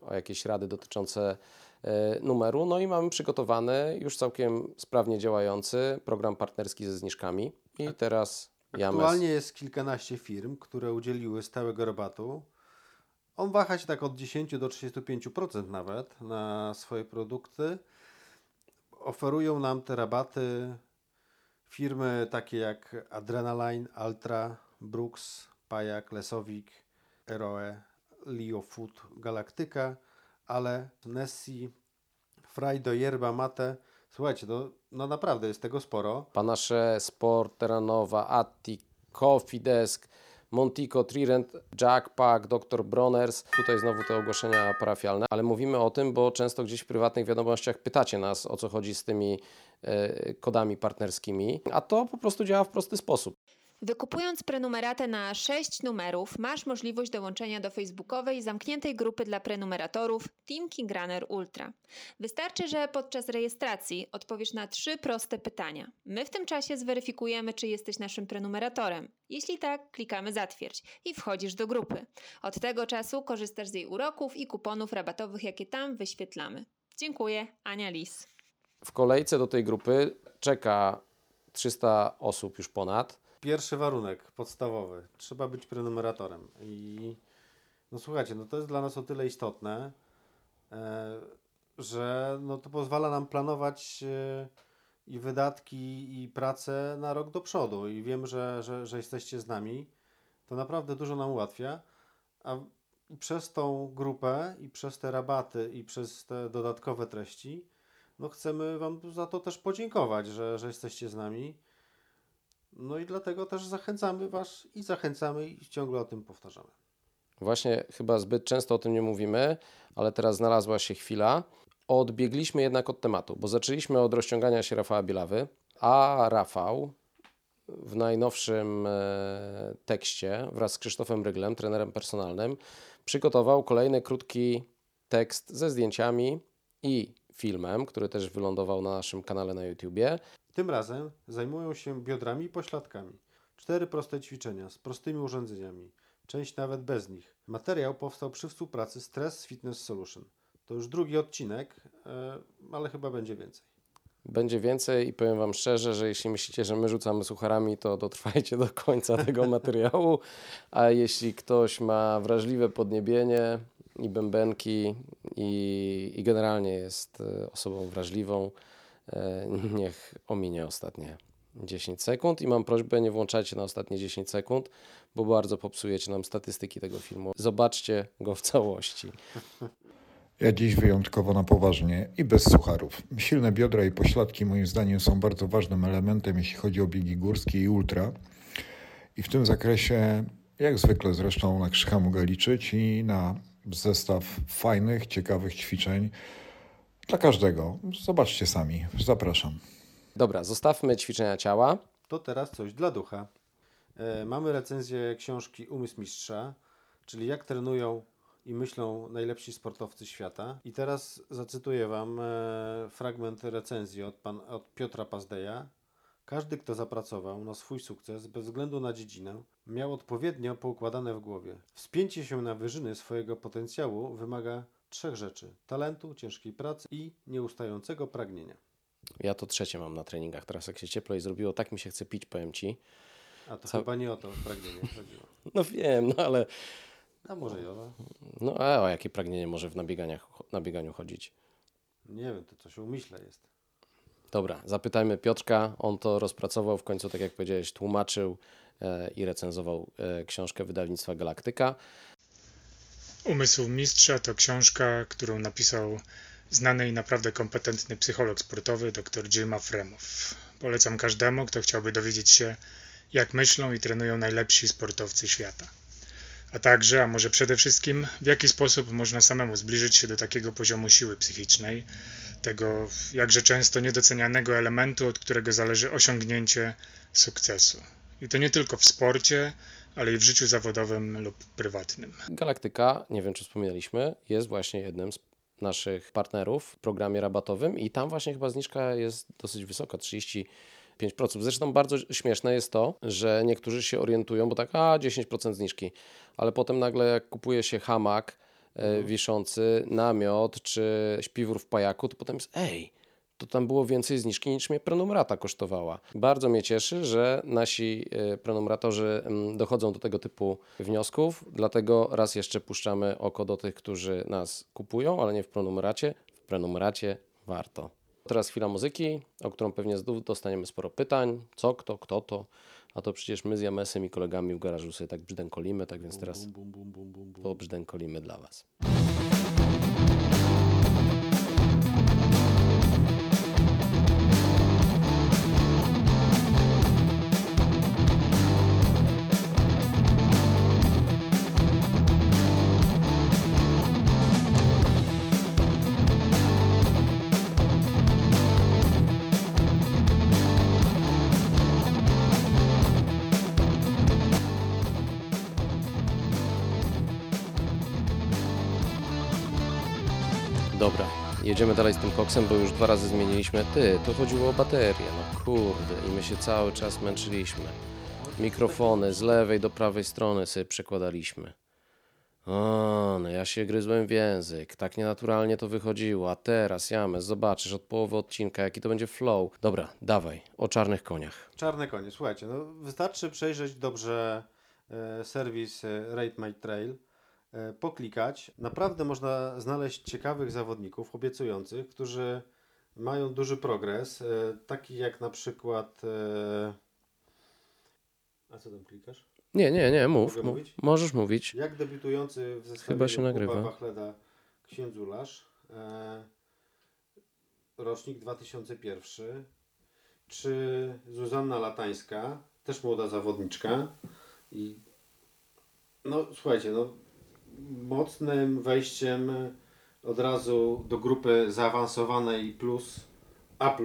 o jakieś rady dotyczące numeru. No i mamy przygotowany, już całkiem sprawnie działający program partnerski ze zniżkami. I teraz James. Aktualnie jest kilkanaście firm, które udzieliły stałego rabatu. On waha się tak od 10 do 35% nawet na swoje produkty. Oferują nam te rabaty firmy takie jak Adrenaline, Altra, Brooks, Pajak, Lesowik, Eroe, Leo Food, Galactyka, ale Nessie, Frajdo, Yerba Mate. Słuchajcie, no, no naprawdę jest tego sporo. Panache, Sport, Terranowa, Atti, Coffee Desk. Montico, Trirent, Jackpack, Dr. Broners. Tutaj znowu te ogłoszenia parafialne, ale mówimy o tym, bo często gdzieś w prywatnych wiadomościach pytacie nas, o co chodzi z tymi e, kodami partnerskimi, a to po prostu działa w prosty sposób. Wykupując prenumeratę na 6 numerów, masz możliwość dołączenia do facebookowej zamkniętej grupy dla prenumeratorów Team King Runner Ultra. Wystarczy, że podczas rejestracji odpowiesz na trzy proste pytania. My w tym czasie zweryfikujemy, czy jesteś naszym prenumeratorem. Jeśli tak, klikamy zatwierdź i wchodzisz do grupy. Od tego czasu korzystasz z jej uroków i kuponów rabatowych, jakie tam wyświetlamy. Dziękuję, Ania Lis. W kolejce do tej grupy czeka 300 osób już ponad. Pierwszy warunek podstawowy. Trzeba być prenumeratorem. I no słuchajcie, no to jest dla nas o tyle istotne, e, że no to pozwala nam planować e, i wydatki, i pracę na rok do przodu. I wiem, że, że, że jesteście z nami. To naprawdę dużo nam ułatwia. A przez tą grupę, i przez te rabaty, i przez te dodatkowe treści, no chcemy Wam za to też podziękować, że, że jesteście z nami. No i dlatego też zachęcamy Was i zachęcamy i ciągle o tym powtarzamy. Właśnie chyba zbyt często o tym nie mówimy, ale teraz znalazła się chwila. Odbiegliśmy jednak od tematu, bo zaczęliśmy od rozciągania się Rafała Bielawy, a Rafał w najnowszym e, tekście wraz z Krzysztofem Ryglem, trenerem personalnym, przygotował kolejny krótki tekst ze zdjęciami i filmem, który też wylądował na naszym kanale na YouTubie. Tym razem zajmują się biodrami i pośladkami. Cztery proste ćwiczenia z prostymi urządzeniami, część nawet bez nich. Materiał powstał przy współpracy Stress Fitness Solution. To już drugi odcinek, e, ale chyba będzie więcej. Będzie więcej i powiem Wam szczerze, że jeśli myślicie, że my rzucamy sucharami, to dotrwajcie do końca tego materiału. A jeśli ktoś ma wrażliwe podniebienie i bębenki i, i generalnie jest e, osobą wrażliwą, niech ominie ostatnie 10 sekund i mam prośbę, nie włączajcie na ostatnie 10 sekund, bo bardzo popsujecie nam statystyki tego filmu. Zobaczcie go w całości. Ja dziś wyjątkowo na poważnie i bez sucharów. Silne biodra i pośladki moim zdaniem są bardzo ważnym elementem, jeśli chodzi o biegi górskie i ultra. I w tym zakresie, jak zwykle zresztą na Krzycha mogę liczyć i na zestaw fajnych, ciekawych ćwiczeń dla każdego. Zobaczcie sami. Zapraszam. Dobra, zostawmy ćwiczenia ciała. To teraz coś dla ducha. E, mamy recenzję książki Umysł Mistrza, czyli jak trenują i myślą najlepsi sportowcy świata. I teraz zacytuję Wam e, fragment recenzji od, pan, od Piotra Pazdeja. Każdy, kto zapracował na swój sukces bez względu na dziedzinę, miał odpowiednio poukładane w głowie. Wspięcie się na wyżyny swojego potencjału wymaga trzech rzeczy: talentu, ciężkiej pracy i nieustającego pragnienia. Ja to trzecie mam na treningach. Teraz jak się ciepło i zrobiło, tak mi się chce pić, powiem Ci. A to Ca... chyba nie o to pragnienie chodziło. No wiem, no ale... A może i o to? No a o jakie pragnienie może w nabieganiach, nabieganiu chodzić? Nie wiem, to coś umyśle jest. Dobra, zapytajmy Piotrka. On to rozpracował w końcu, tak jak powiedziałeś, tłumaczył e, i recenzował e, książkę wydawnictwa Galaktyka. Umysł Mistrza to książka, którą napisał znany i naprawdę kompetentny psycholog sportowy dr Jim Fremow. Polecam każdemu, kto chciałby dowiedzieć się, jak myślą i trenują najlepsi sportowcy świata. A także, a może przede wszystkim, w jaki sposób można samemu zbliżyć się do takiego poziomu siły psychicznej, tego jakże często niedocenianego elementu, od którego zależy osiągnięcie sukcesu. I to nie tylko w sporcie, ale i w życiu zawodowym lub prywatnym. Galaktyka, nie wiem czy wspominaliśmy, jest właśnie jednym z naszych partnerów w programie rabatowym i tam właśnie chyba zniżka jest dosyć wysoka, 30 5%. Zresztą bardzo śmieszne jest to, że niektórzy się orientują, bo tak, a 10% zniżki, ale potem nagle jak kupuje się hamak e, wiszący, namiot czy śpiwór w pajaku, to potem jest ej, to tam było więcej zniżki niż mnie prenumerata kosztowała. Bardzo mnie cieszy, że nasi e, prenumeratorzy mm, dochodzą do tego typu wniosków, dlatego raz jeszcze puszczamy oko do tych, którzy nas kupują, ale nie w prenumeracie. W prenumeracie warto. Teraz chwila muzyki, o którą pewnie dostaniemy sporo pytań. Co, kto, kto to? A to przecież my z Jamesem i kolegami w garażu sobie tak brzdękolimy, tak więc teraz pobrzdękolimy dla Was. Jedziemy dalej z tym koksem, bo już dwa razy zmieniliśmy. Ty, to chodziło o baterię, no kurde, i my się cały czas męczyliśmy. Mikrofony z lewej do prawej strony sobie przekładaliśmy. O, no ja się gryzłem w język, tak nienaturalnie to wychodziło, a teraz, James, zobaczysz od połowy odcinka, jaki to będzie flow. Dobra, dawaj, o czarnych koniach. Czarne konie, słuchajcie, no wystarczy przejrzeć dobrze e, serwis e, Rate My Trail, poklikać. Naprawdę można znaleźć ciekawych zawodników, obiecujących, którzy mają duży progres, e, taki jak na przykład... E... A co tam klikasz? Nie, nie, nie, mów. Mów. mówić? Możesz mówić. Jak debiutujący w zestawie Chyba się nagrywa. Bachleda Księdzularz, e, rocznik 2001, czy Zuzanna Latańska, też młoda zawodniczka i no słuchajcie, no mocnym wejściem od razu do grupy zaawansowanej plus A+,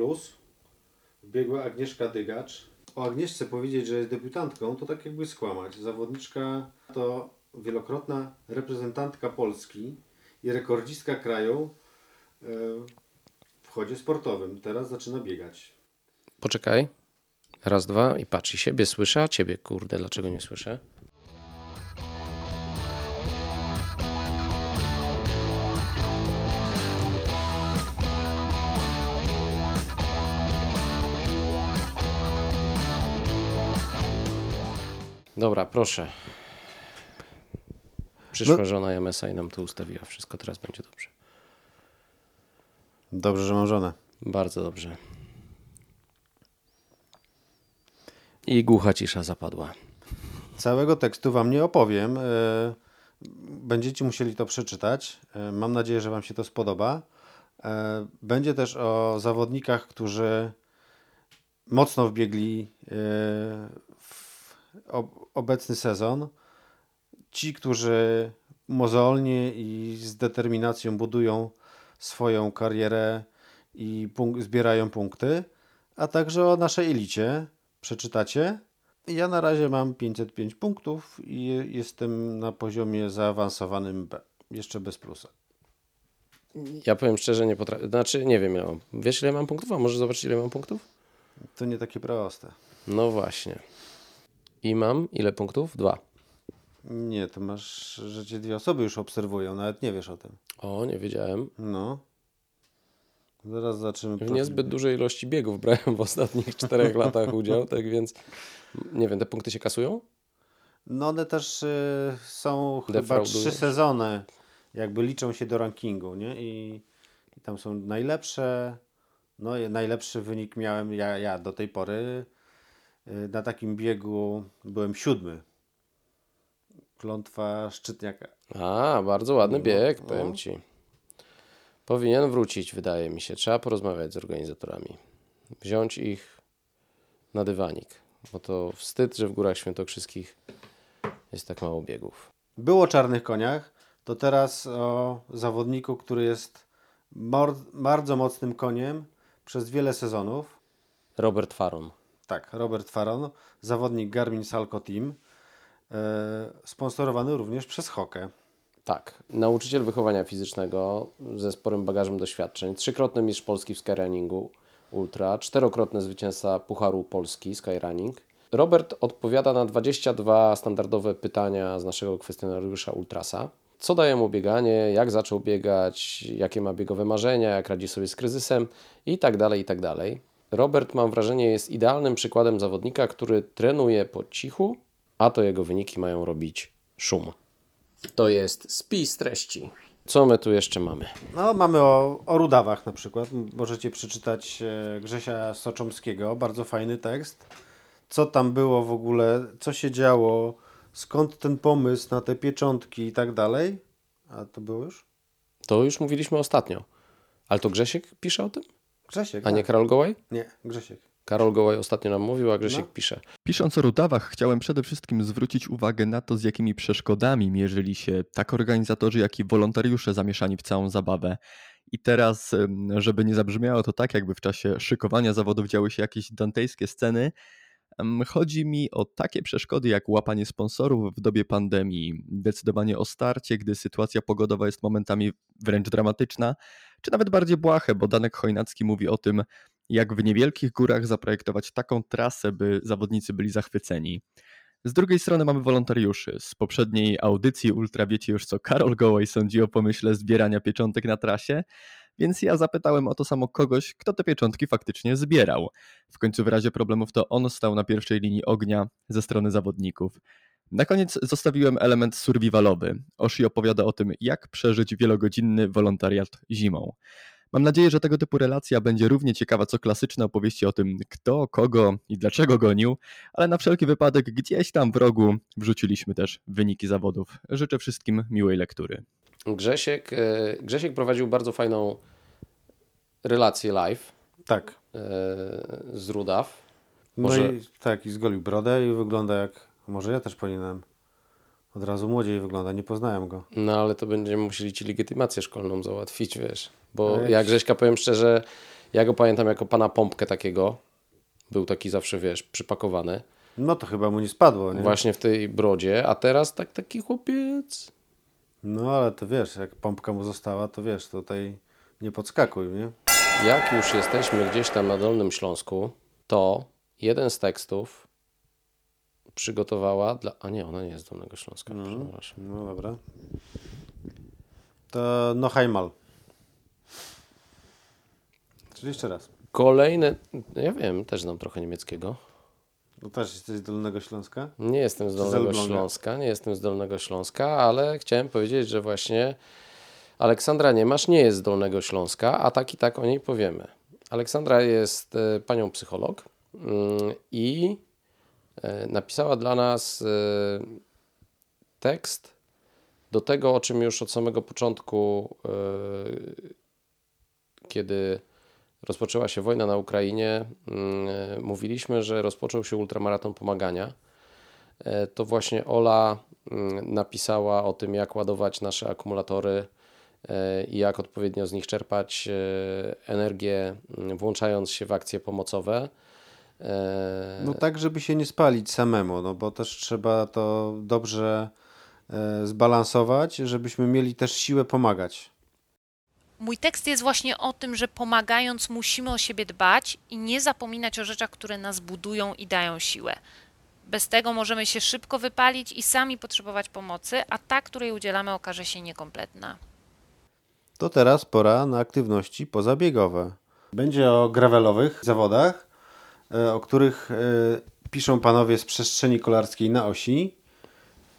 biegła Agnieszka Dygacz. O Agnieszce powiedzieć, że jest debiutantką, to tak jakby skłamać. Zawodniczka to wielokrotna reprezentantka Polski i rekordzistka kraju e, w chodzie sportowym. Teraz zaczyna biegać. Poczekaj. Raz, dwa i patrz, i siebie słyszę, a ciebie, kurde, dlaczego nie słyszę? Dobra, proszę. Przyszła No. żona i nam to ustawiła. Wszystko teraz będzie dobrze. Dobrze, że mam żonę. Bardzo dobrze. I głucha cisza zapadła. Całego tekstu Wam nie opowiem. e, Będziecie musieli to przeczytać. E, Mam nadzieję, że Wam się to spodoba. E, Będzie też o zawodnikach, którzy mocno wbiegli obecny sezon. Ci, którzy mozolnie i z determinacją budują swoją karierę i punk- zbierają punkty, a także o naszej elicie. Przeczytacie. Ja na razie mam 505 punktów i jestem na poziomie zaawansowanym B. Jeszcze bez plusa. Ja powiem szczerze, nie potrafię. Znaczy, nie wiem, ile mam. Wiesz, ile mam punktów? A może zobaczyć, ile mam punktów? To nie takie proste. No właśnie. I mam ile punktów? Dwa. Nie, to masz, że cię dwie osoby już obserwują, nawet nie wiesz o tym. O, nie wiedziałem. No. Zaraz zobaczymy. W niezbyt dużej ilości biegów brałem w ostatnich czterech latach udział, tak więc nie wiem, te punkty się kasują? No one też y, są chyba trzy sezony, jakby liczą się do rankingu, nie? I, i tam są najlepsze. No i najlepszy wynik miałem ja, ja do tej pory. Y, Na takim biegu byłem siódmy. Klątwa Szczytniaka. A, bardzo ładny No, bieg, no. powiem Ci. Powinien wrócić, wydaje mi się. Trzeba porozmawiać z organizatorami. Wziąć ich na dywanik, bo to wstyd, że w Górach Świętokrzyskich jest tak mało biegów. Było o czarnych koniach, to teraz o zawodniku, który jest bardzo mocnym koniem przez wiele sezonów. Robert Faron. Tak, Robert Faron, zawodnik Garmin Salco Team, e, sponsorowany również przez Hokę. Tak, nauczyciel wychowania fizycznego ze sporym bagażem doświadczeń, trzykrotny mistrz Polski w skyrunningu ultra, czterokrotny zwycięzca Pucharu Polski skyrunning. Robert odpowiada na 22 standardowe pytania z naszego kwestionariusza Ultrasa. Co daje mu bieganie, jak zaczął biegać, jakie ma biegowe marzenia, jak radzi sobie z kryzysem i tak dalej, i tak dalej. Robert, mam wrażenie, jest idealnym przykładem zawodnika, który trenuje po cichu, a to jego wyniki mają robić szum. To jest spis treści. Co my tu jeszcze mamy? No, mamy o, o Rudawach na przykład. Możecie przeczytać e, Grzesia Soczomskiego, bardzo fajny tekst. Co tam było w ogóle, co się działo, skąd ten pomysł na te pieczątki i tak dalej. A to było już? To już mówiliśmy ostatnio. Ale to Grzesiek pisze o tym? Grzesiek. A nie tak. Karol Gołaj? Nie, Grzesiek. Karol Gołaj ostatnio nam mówił, a Grzesiek No. pisze. Pisząc o Rudawach, chciałem przede wszystkim zwrócić uwagę na to, z jakimi przeszkodami mierzyli się tak organizatorzy, jak i wolontariusze zamieszani w całą zabawę. I teraz, żeby nie zabrzmiało to tak, jakby w czasie szykowania zawodów działy się jakieś dantejskie sceny, Chodzi mi o takie przeszkody jak łapanie sponsorów w dobie pandemii, decydowanie o starcie, gdy sytuacja pogodowa jest momentami wręcz dramatyczna, czy nawet bardziej błahe, bo Danek Chojnacki mówi o tym, jak w niewielkich górach zaprojektować taką trasę, by zawodnicy byli zachwyceni. Z drugiej strony mamy wolontariuszy. Z poprzedniej audycji Ultra wiecie już co Karol Gołej sądzi o pomyśle zbierania pieczątek na trasie, więc ja zapytałem o to samo kogoś, kto te pieczątki faktycznie zbierał. W końcu w razie problemów to on stał na pierwszej linii ognia ze strony zawodników. Na koniec zostawiłem element survivalowy. Oshi opowiada o tym, jak przeżyć wielogodzinny wolontariat zimą. Mam nadzieję, że tego typu relacja będzie równie ciekawa co klasyczne opowieści o tym, kto, kogo i dlaczego gonił, ale na wszelki wypadek gdzieś tam w rogu wrzuciliśmy też wyniki zawodów. Życzę wszystkim miłej lektury. Grzesiek, e, Grzesiek prowadził bardzo fajną relację live. Tak. e, Z Rudaw. No Może- i tak, i zgolił brodę i wygląda jak. Może ja też powinienem. Od razu młodziej wygląda, nie poznałem go. No ale to będziemy musieli ci legitymację szkolną załatwić, wiesz. Bo Ej. ja Grześka powiem szczerze, ja go pamiętam jako pana pompkę takiego. Był taki zawsze, wiesz, przypakowany. No to chyba mu nie spadło, nie? Właśnie w tej brodzie, a teraz tak taki chłopiec. No ale to wiesz, jak pompka mu została, to wiesz, tutaj nie podskakuj, nie? Jak już jesteśmy gdzieś tam na Dolnym Śląsku, to jeden z tekstów przygotowała dla... A nie, ona nie jest z Dolnego Śląska. przepraszam. No dobra. To no Heimal. Czyli jeszcze raz. Kolejne... Ja wiem, też znam trochę niemieckiego. No też jesteś z Dolnego Śląska? Nie jestem z z Dolnego Elbląga? Śląska, nie jestem z Dolnego Śląska, ale chciałem powiedzieć, że właśnie Aleksandra Niemasz nie jest z Dolnego Śląska, a tak i tak o niej powiemy. Aleksandra jest e, panią psycholog mm, i napisała dla nas e, tekst do tego, o czym już od samego początku, e, kiedy rozpoczęła się wojna na Ukrainie, mm, e, mówiliśmy, że rozpoczął się ultramaraton pomagania. E, To właśnie Ola mm, napisała o tym, jak ładować nasze akumulatory e, i jak odpowiednio z nich czerpać e, energię, mm, włączając się w akcje pomocowe. E, No tak, żeby się nie spalić samemu, no bo też trzeba to dobrze e, zbalansować, żebyśmy mieli też siłę pomagać. Mój tekst jest właśnie o tym, że pomagając musimy o siebie dbać i nie zapominać o rzeczach, które nas budują i dają siłę. Bez tego możemy się szybko wypalić i sami potrzebować pomocy, a ta, której udzielamy, okaże się niekompletna. To teraz pora na aktywności pozabiegowe. Będzie o gravelowych zawodach, o których e, piszą panowie z przestrzeni kolarskiej na osi.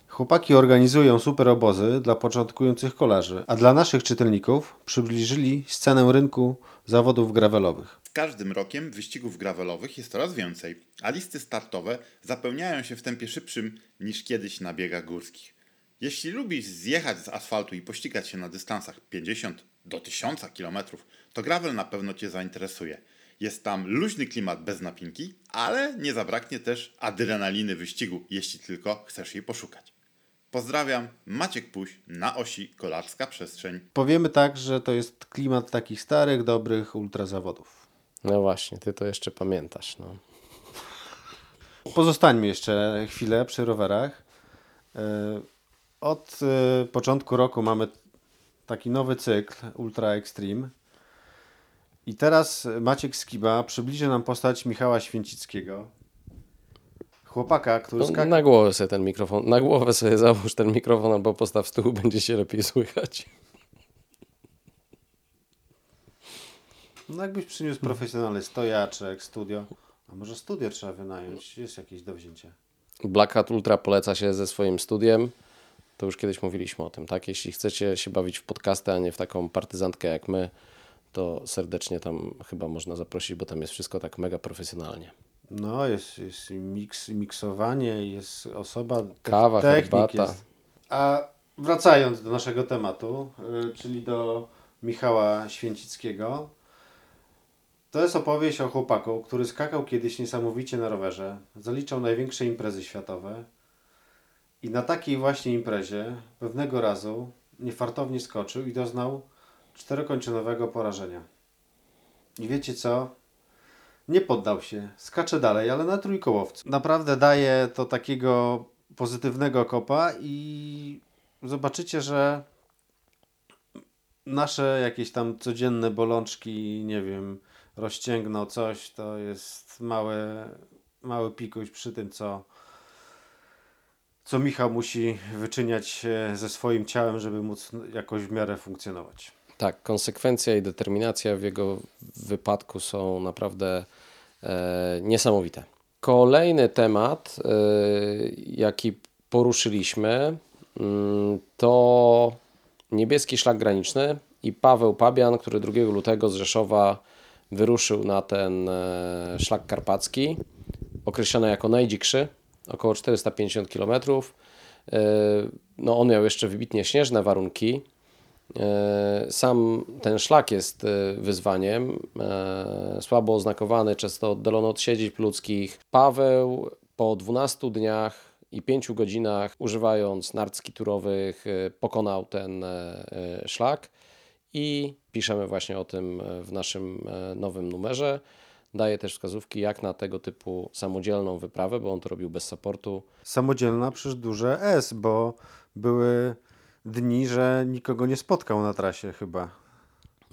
Chłopaki organizują super obozy dla początkujących kolarzy, a dla naszych czytelników przybliżyli scenę rynku zawodów gravelowych. Z każdym rokiem wyścigów gravelowych jest coraz więcej, a listy startowe zapełniają się w tempie szybszym niż kiedyś na biegach górskich. Jeśli lubisz zjechać z asfaltu i pościgać się na dystansach 50 do 1000 km, to gravel na pewno Cię zainteresuje. Jest tam luźny klimat bez napinki, ale nie zabraknie też adrenaliny wyścigu, jeśli tylko chcesz jej poszukać. Pozdrawiam, Maciek Puś na osi Kolarska Przestrzeń. Powiemy tak, że to jest klimat takich starych, dobrych ultrazawodów. No właśnie, ty to jeszcze pamiętasz. No. Pozostańmy jeszcze chwilę przy rowerach. E, Od e, początku roku mamy taki nowy cykl Ultra Extreme. I teraz Maciek Skiba przybliży nam postać Michała Święcickiego. Chłopaka, który No, na głowę sobie ten mikrofon, na głowę sobie załóż ten mikrofon albo postaw tyłu, będzie się lepiej słychać. No jakbyś przyniósł profesjonalny stojaczek, studio. A może studio trzeba wynająć? Jest jakieś do wzięcia. Black Hat Ultra poleca się ze swoim studiem. To już kiedyś mówiliśmy o tym, tak? Jeśli chcecie się bawić w podcasty, a nie w taką partyzantkę jak my, to serdecznie tam chyba można zaprosić, bo tam jest wszystko tak mega profesjonalnie. No, jest, jest miks, miksowanie, jest osoba, Kawa, technik herbata. Jest. A wracając do naszego tematu, y, czyli do Michała Święcickiego, to jest opowieść o chłopaku, który skakał kiedyś niesamowicie na rowerze, zaliczał największe imprezy światowe i na takiej właśnie imprezie pewnego razu niefartownie skoczył i doznał czterokończynowego porażenia. I wiecie co? Nie poddał się, skacze dalej, ale na trójkołowcu. Naprawdę daje to takiego pozytywnego kopa i zobaczycie, że nasze jakieś tam codzienne bolączki, nie wiem, rozcięgną coś, to jest małe, mały pikuś przy tym, co, co Michał musi wyczyniać e, ze swoim ciałem, żeby móc jakoś w miarę funkcjonować. Tak, konsekwencja i determinacja w jego wypadku są naprawdę e, niesamowite. Kolejny temat, e, jaki poruszyliśmy, mm, to niebieski szlak graniczny i Paweł Pabian, który 2 lutego z Rzeszowa wyruszył na ten e, szlak karpacki, określony jako najdzikszy, około 450 km. E, no on miał jeszcze wybitnie śnieżne warunki. E, sam ten szlak jest wyzwaniem, słabo oznakowany, często oddalony od siedzib ludzkich. Paweł po 12 dniach i 5 godzinach, używając nartski turowych, pokonał ten szlak i piszemy właśnie o tym e, w naszym e, nowym numerze. Daje też wskazówki, jak na tego typu samodzielną wyprawę, bo on to robił bez supportu. Samodzielna przez duże S, bo były dni, że nikogo nie spotkał na trasie chyba.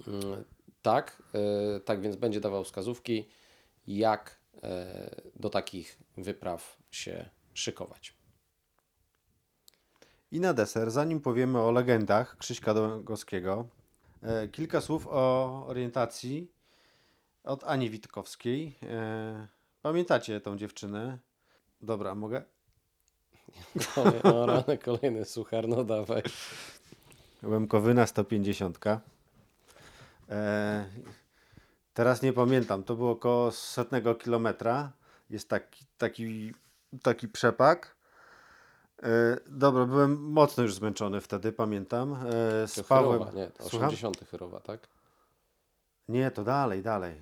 Mm, tak, e, tak więc będzie dawał wskazówki, jak do takich wypraw się szykować. I na deser, zanim powiemy o legendach Krzyśka Dągowskiego, E, kilka słów o orientacji od Ani Witkowskiej. E, pamiętacie tą dziewczynę? Dobra, mogę? O rany, kolejny suchar, no dawaj. Łemkowyna 150. E, teraz nie pamiętam, to było około setnego kilometra. Jest taki, taki, taki przepak. E, dobra, byłem mocno już zmęczony wtedy, pamiętam. E, spałem. Chyrowa, nie, to 80 Chyrowa, tak? Nie, to dalej, dalej.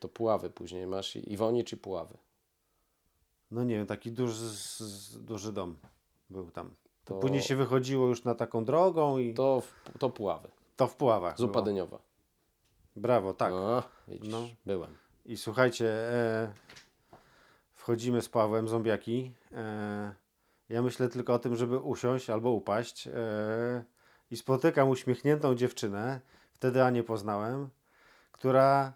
To Puławy później masz i Iwoni czy Puławy? No nie wiem, taki duży, duży dom był tam. To... Później się wychodziło już na taką drogą i... To, w, to Puławy. To w Puławach Zupa było. dyniowa. Brawo, tak. No, widzisz, no. byłem. I słuchajcie, e, wchodzimy z Pawłem, zombiaki. E, ja myślę tylko o tym, żeby usiąść albo upaść. Yy, I spotykam uśmiechniętą dziewczynę, wtedy Anię poznałem, która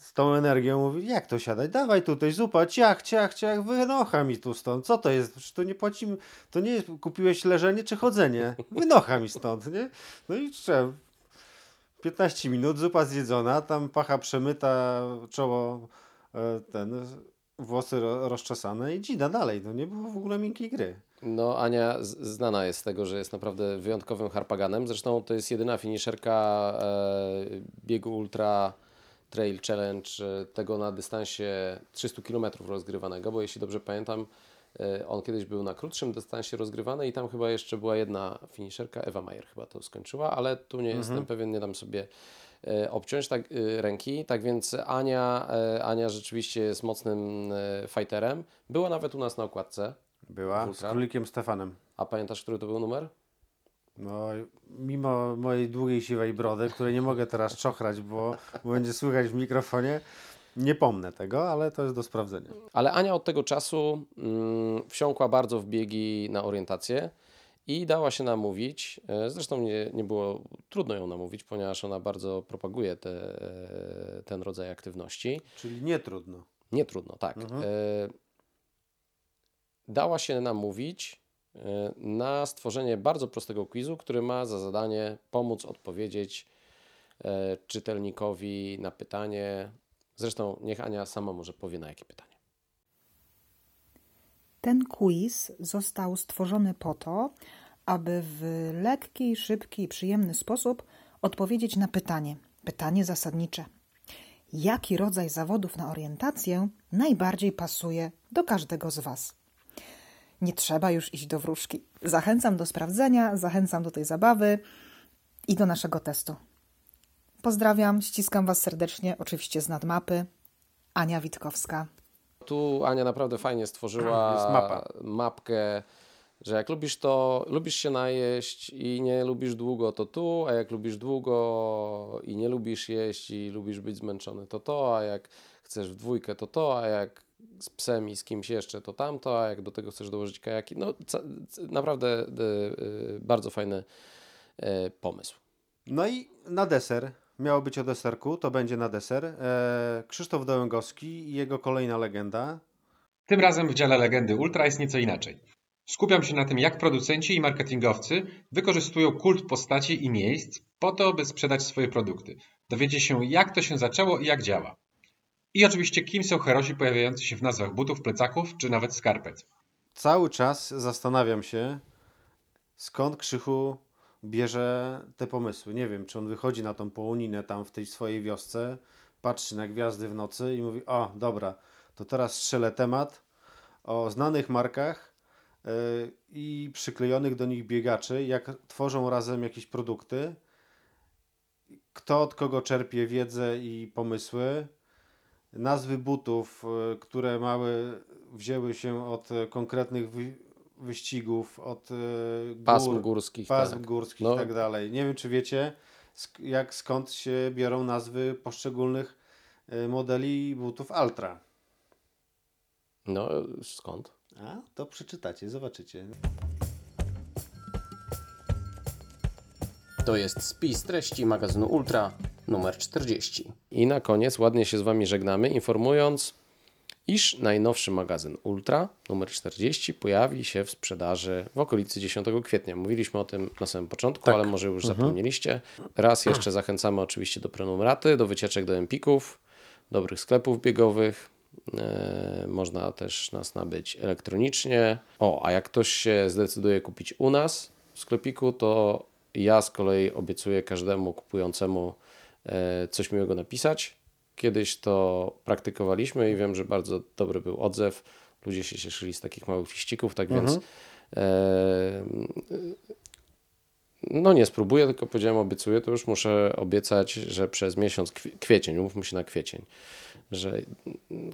z tą energią mówi, jak to siadać, dawaj tutaj, zupa, ciach, ciach, ciach, wynocha mi tu stąd, co to jest, Przecież to nie płacimy, to nie jest, kupiłeś leżenie czy chodzenie, wynocha mi stąd, nie? No i trzeba, 15 minut, zupa zjedzona, tam pacha przemyta, czoło e, ten włosy rozczesane i dzida dalej. No nie było w ogóle miękkiej gry. No Ania znana jest z tego, że jest naprawdę wyjątkowym harpaganem. Zresztą to jest jedyna finisherka e, biegu ultra trail challenge e, tego na dystansie 300 km rozgrywanego, bo jeśli dobrze pamiętam, e, on kiedyś był na krótszym dystansie rozgrywany i tam chyba jeszcze była jedna finisherka, Ewa Majer chyba to skończyła, ale tu nie mhm. jestem pewien, nie dam sobie E, obciąć tak, ręki. Tak więc Ania, Ania rzeczywiście jest mocnym fighterem. Była nawet u nas na okładce. Była, z królikiem Stefanem. A pamiętasz, który to był numer? No, mimo mojej długiej siwej brody, której nie mogę teraz czochrać, bo, bo będzie słychać w mikrofonie, nie pomnę tego, ale to jest do sprawdzenia. Ale Ania od tego czasu mm, wsiąkła bardzo w biegi na orientację i dała się namówić. E, zresztą nie, nie było trudno ją namówić, ponieważ ona bardzo propaguje te, e, ten rodzaj aktywności. Czyli nie trudno. Nie trudno, tak. Mhm. E, dała się namówić na stworzenie bardzo prostego quizu, który ma za zadanie pomóc odpowiedzieć czytelnikowi na pytanie. Zresztą niech Ania sama może powie na jakie pytanie. Ten quiz został stworzony po to, aby w lekki, szybki i przyjemny sposób odpowiedzieć na pytanie, pytanie zasadnicze. Jaki rodzaj zawodów na orientację najbardziej pasuje do każdego z Was? Nie trzeba już iść do wróżki. Zachęcam do sprawdzenia, zachęcam do tej zabawy i do naszego testu. Pozdrawiam, ściskam Was serdecznie, oczywiście z nadmapy. Ania Witkowska. Tu Ania naprawdę fajnie stworzyła mapkę Że jak lubisz to, lubisz się najeść i nie lubisz długo, to tu, a jak lubisz długo i nie lubisz jeść i lubisz być zmęczony, to to, a jak chcesz w dwójkę, to to, a jak z psem i z kimś jeszcze, to tamto, a jak do tego chcesz dołożyć kajaki. No, naprawdę bardzo fajny pomysł. No i na deser miało być o deserku, to będzie na deser. Eee, Krzysztof Dołęgowski i jego kolejna legenda. Tym razem w dziale legendy Ultra jest nieco inaczej. Skupiam się na tym, jak producenci i marketingowcy wykorzystują kult postaci i miejsc po to, by sprzedać swoje produkty. Dowiecie się, jak to się zaczęło i jak działa. I oczywiście, kim są herosi pojawiający się w nazwach butów, plecaków czy nawet skarpet. Cały czas zastanawiam się, skąd Krzychu bierze te pomysły. Nie wiem, czy on wychodzi na tą połoninę tam w tej swojej wiosce, patrzy na gwiazdy w nocy i mówi: O, dobra, to teraz strzelę temat o znanych markach yy, i przyklejonych do nich biegaczy, jak tworzą razem jakieś produkty, kto od kogo czerpie wiedzę i pomysły, nazwy butów, yy, które mały, wzięły się od konkretnych wyścigów, od e, gór, pasm górskich, pasm tak. górskich no. i tak dalej. Nie wiem, czy wiecie, jak skąd się biorą nazwy poszczególnych e, modeli butów Altra. No, skąd? A, to przeczytacie, zobaczycie. To jest spis treści magazynu Ultra numer 40. I na koniec ładnie się z Wami żegnamy, informując, iż najnowszy magazyn Ultra numer 40 pojawi się w sprzedaży w okolicy 10 kwietnia. Mówiliśmy o tym na samym początku, tak. ale może już mhm. zapomnieliście. Raz jeszcze zachęcamy oczywiście do prenumeraty, do wycieczek do Empików, dobrych sklepów biegowych. E, można też nas nabyć elektronicznie. O, a jak ktoś się zdecyduje kupić u nas w sklepiku, to ja z kolei obiecuję każdemu kupującemu coś miłego napisać Kiedyś to praktykowaliśmy i wiem, że bardzo dobry był odzew. Ludzie się cieszyli z takich małych liścików, tak mhm. więc e, no nie spróbuję, tylko powiedziałem obiecuję, to już muszę obiecać, że przez miesiąc kwiecień, umówmy się na kwiecień, że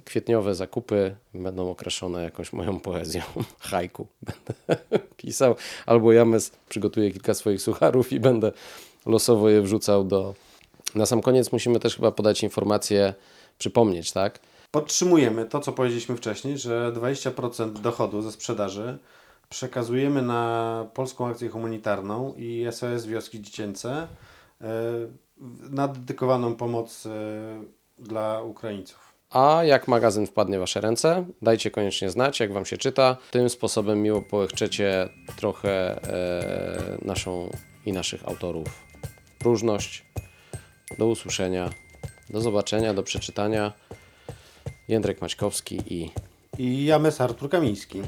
kwietniowe zakupy będą okraszone jakąś moją poezją, hajku będę pisał, albo James przygotuje kilka swoich sucharów i będę losowo je wrzucał do, na sam koniec musimy też chyba podać informację, przypomnieć, tak? Podtrzymujemy to, co powiedzieliśmy wcześniej, że 20% dochodu ze sprzedaży przekazujemy na Polską Akcję Humanitarną i SOS Wioski Dziecięce e, na dedykowaną pomoc e, dla Ukraińców. A jak magazyn wpadnie w Wasze ręce, dajcie koniecznie znać, jak Wam się czyta. Tym sposobem miło połechczecie trochę e, naszą i naszych autorów próżność. Do usłyszenia, do zobaczenia, do przeczytania. Jędrek Maćkowski i... I James Artur Kamiński.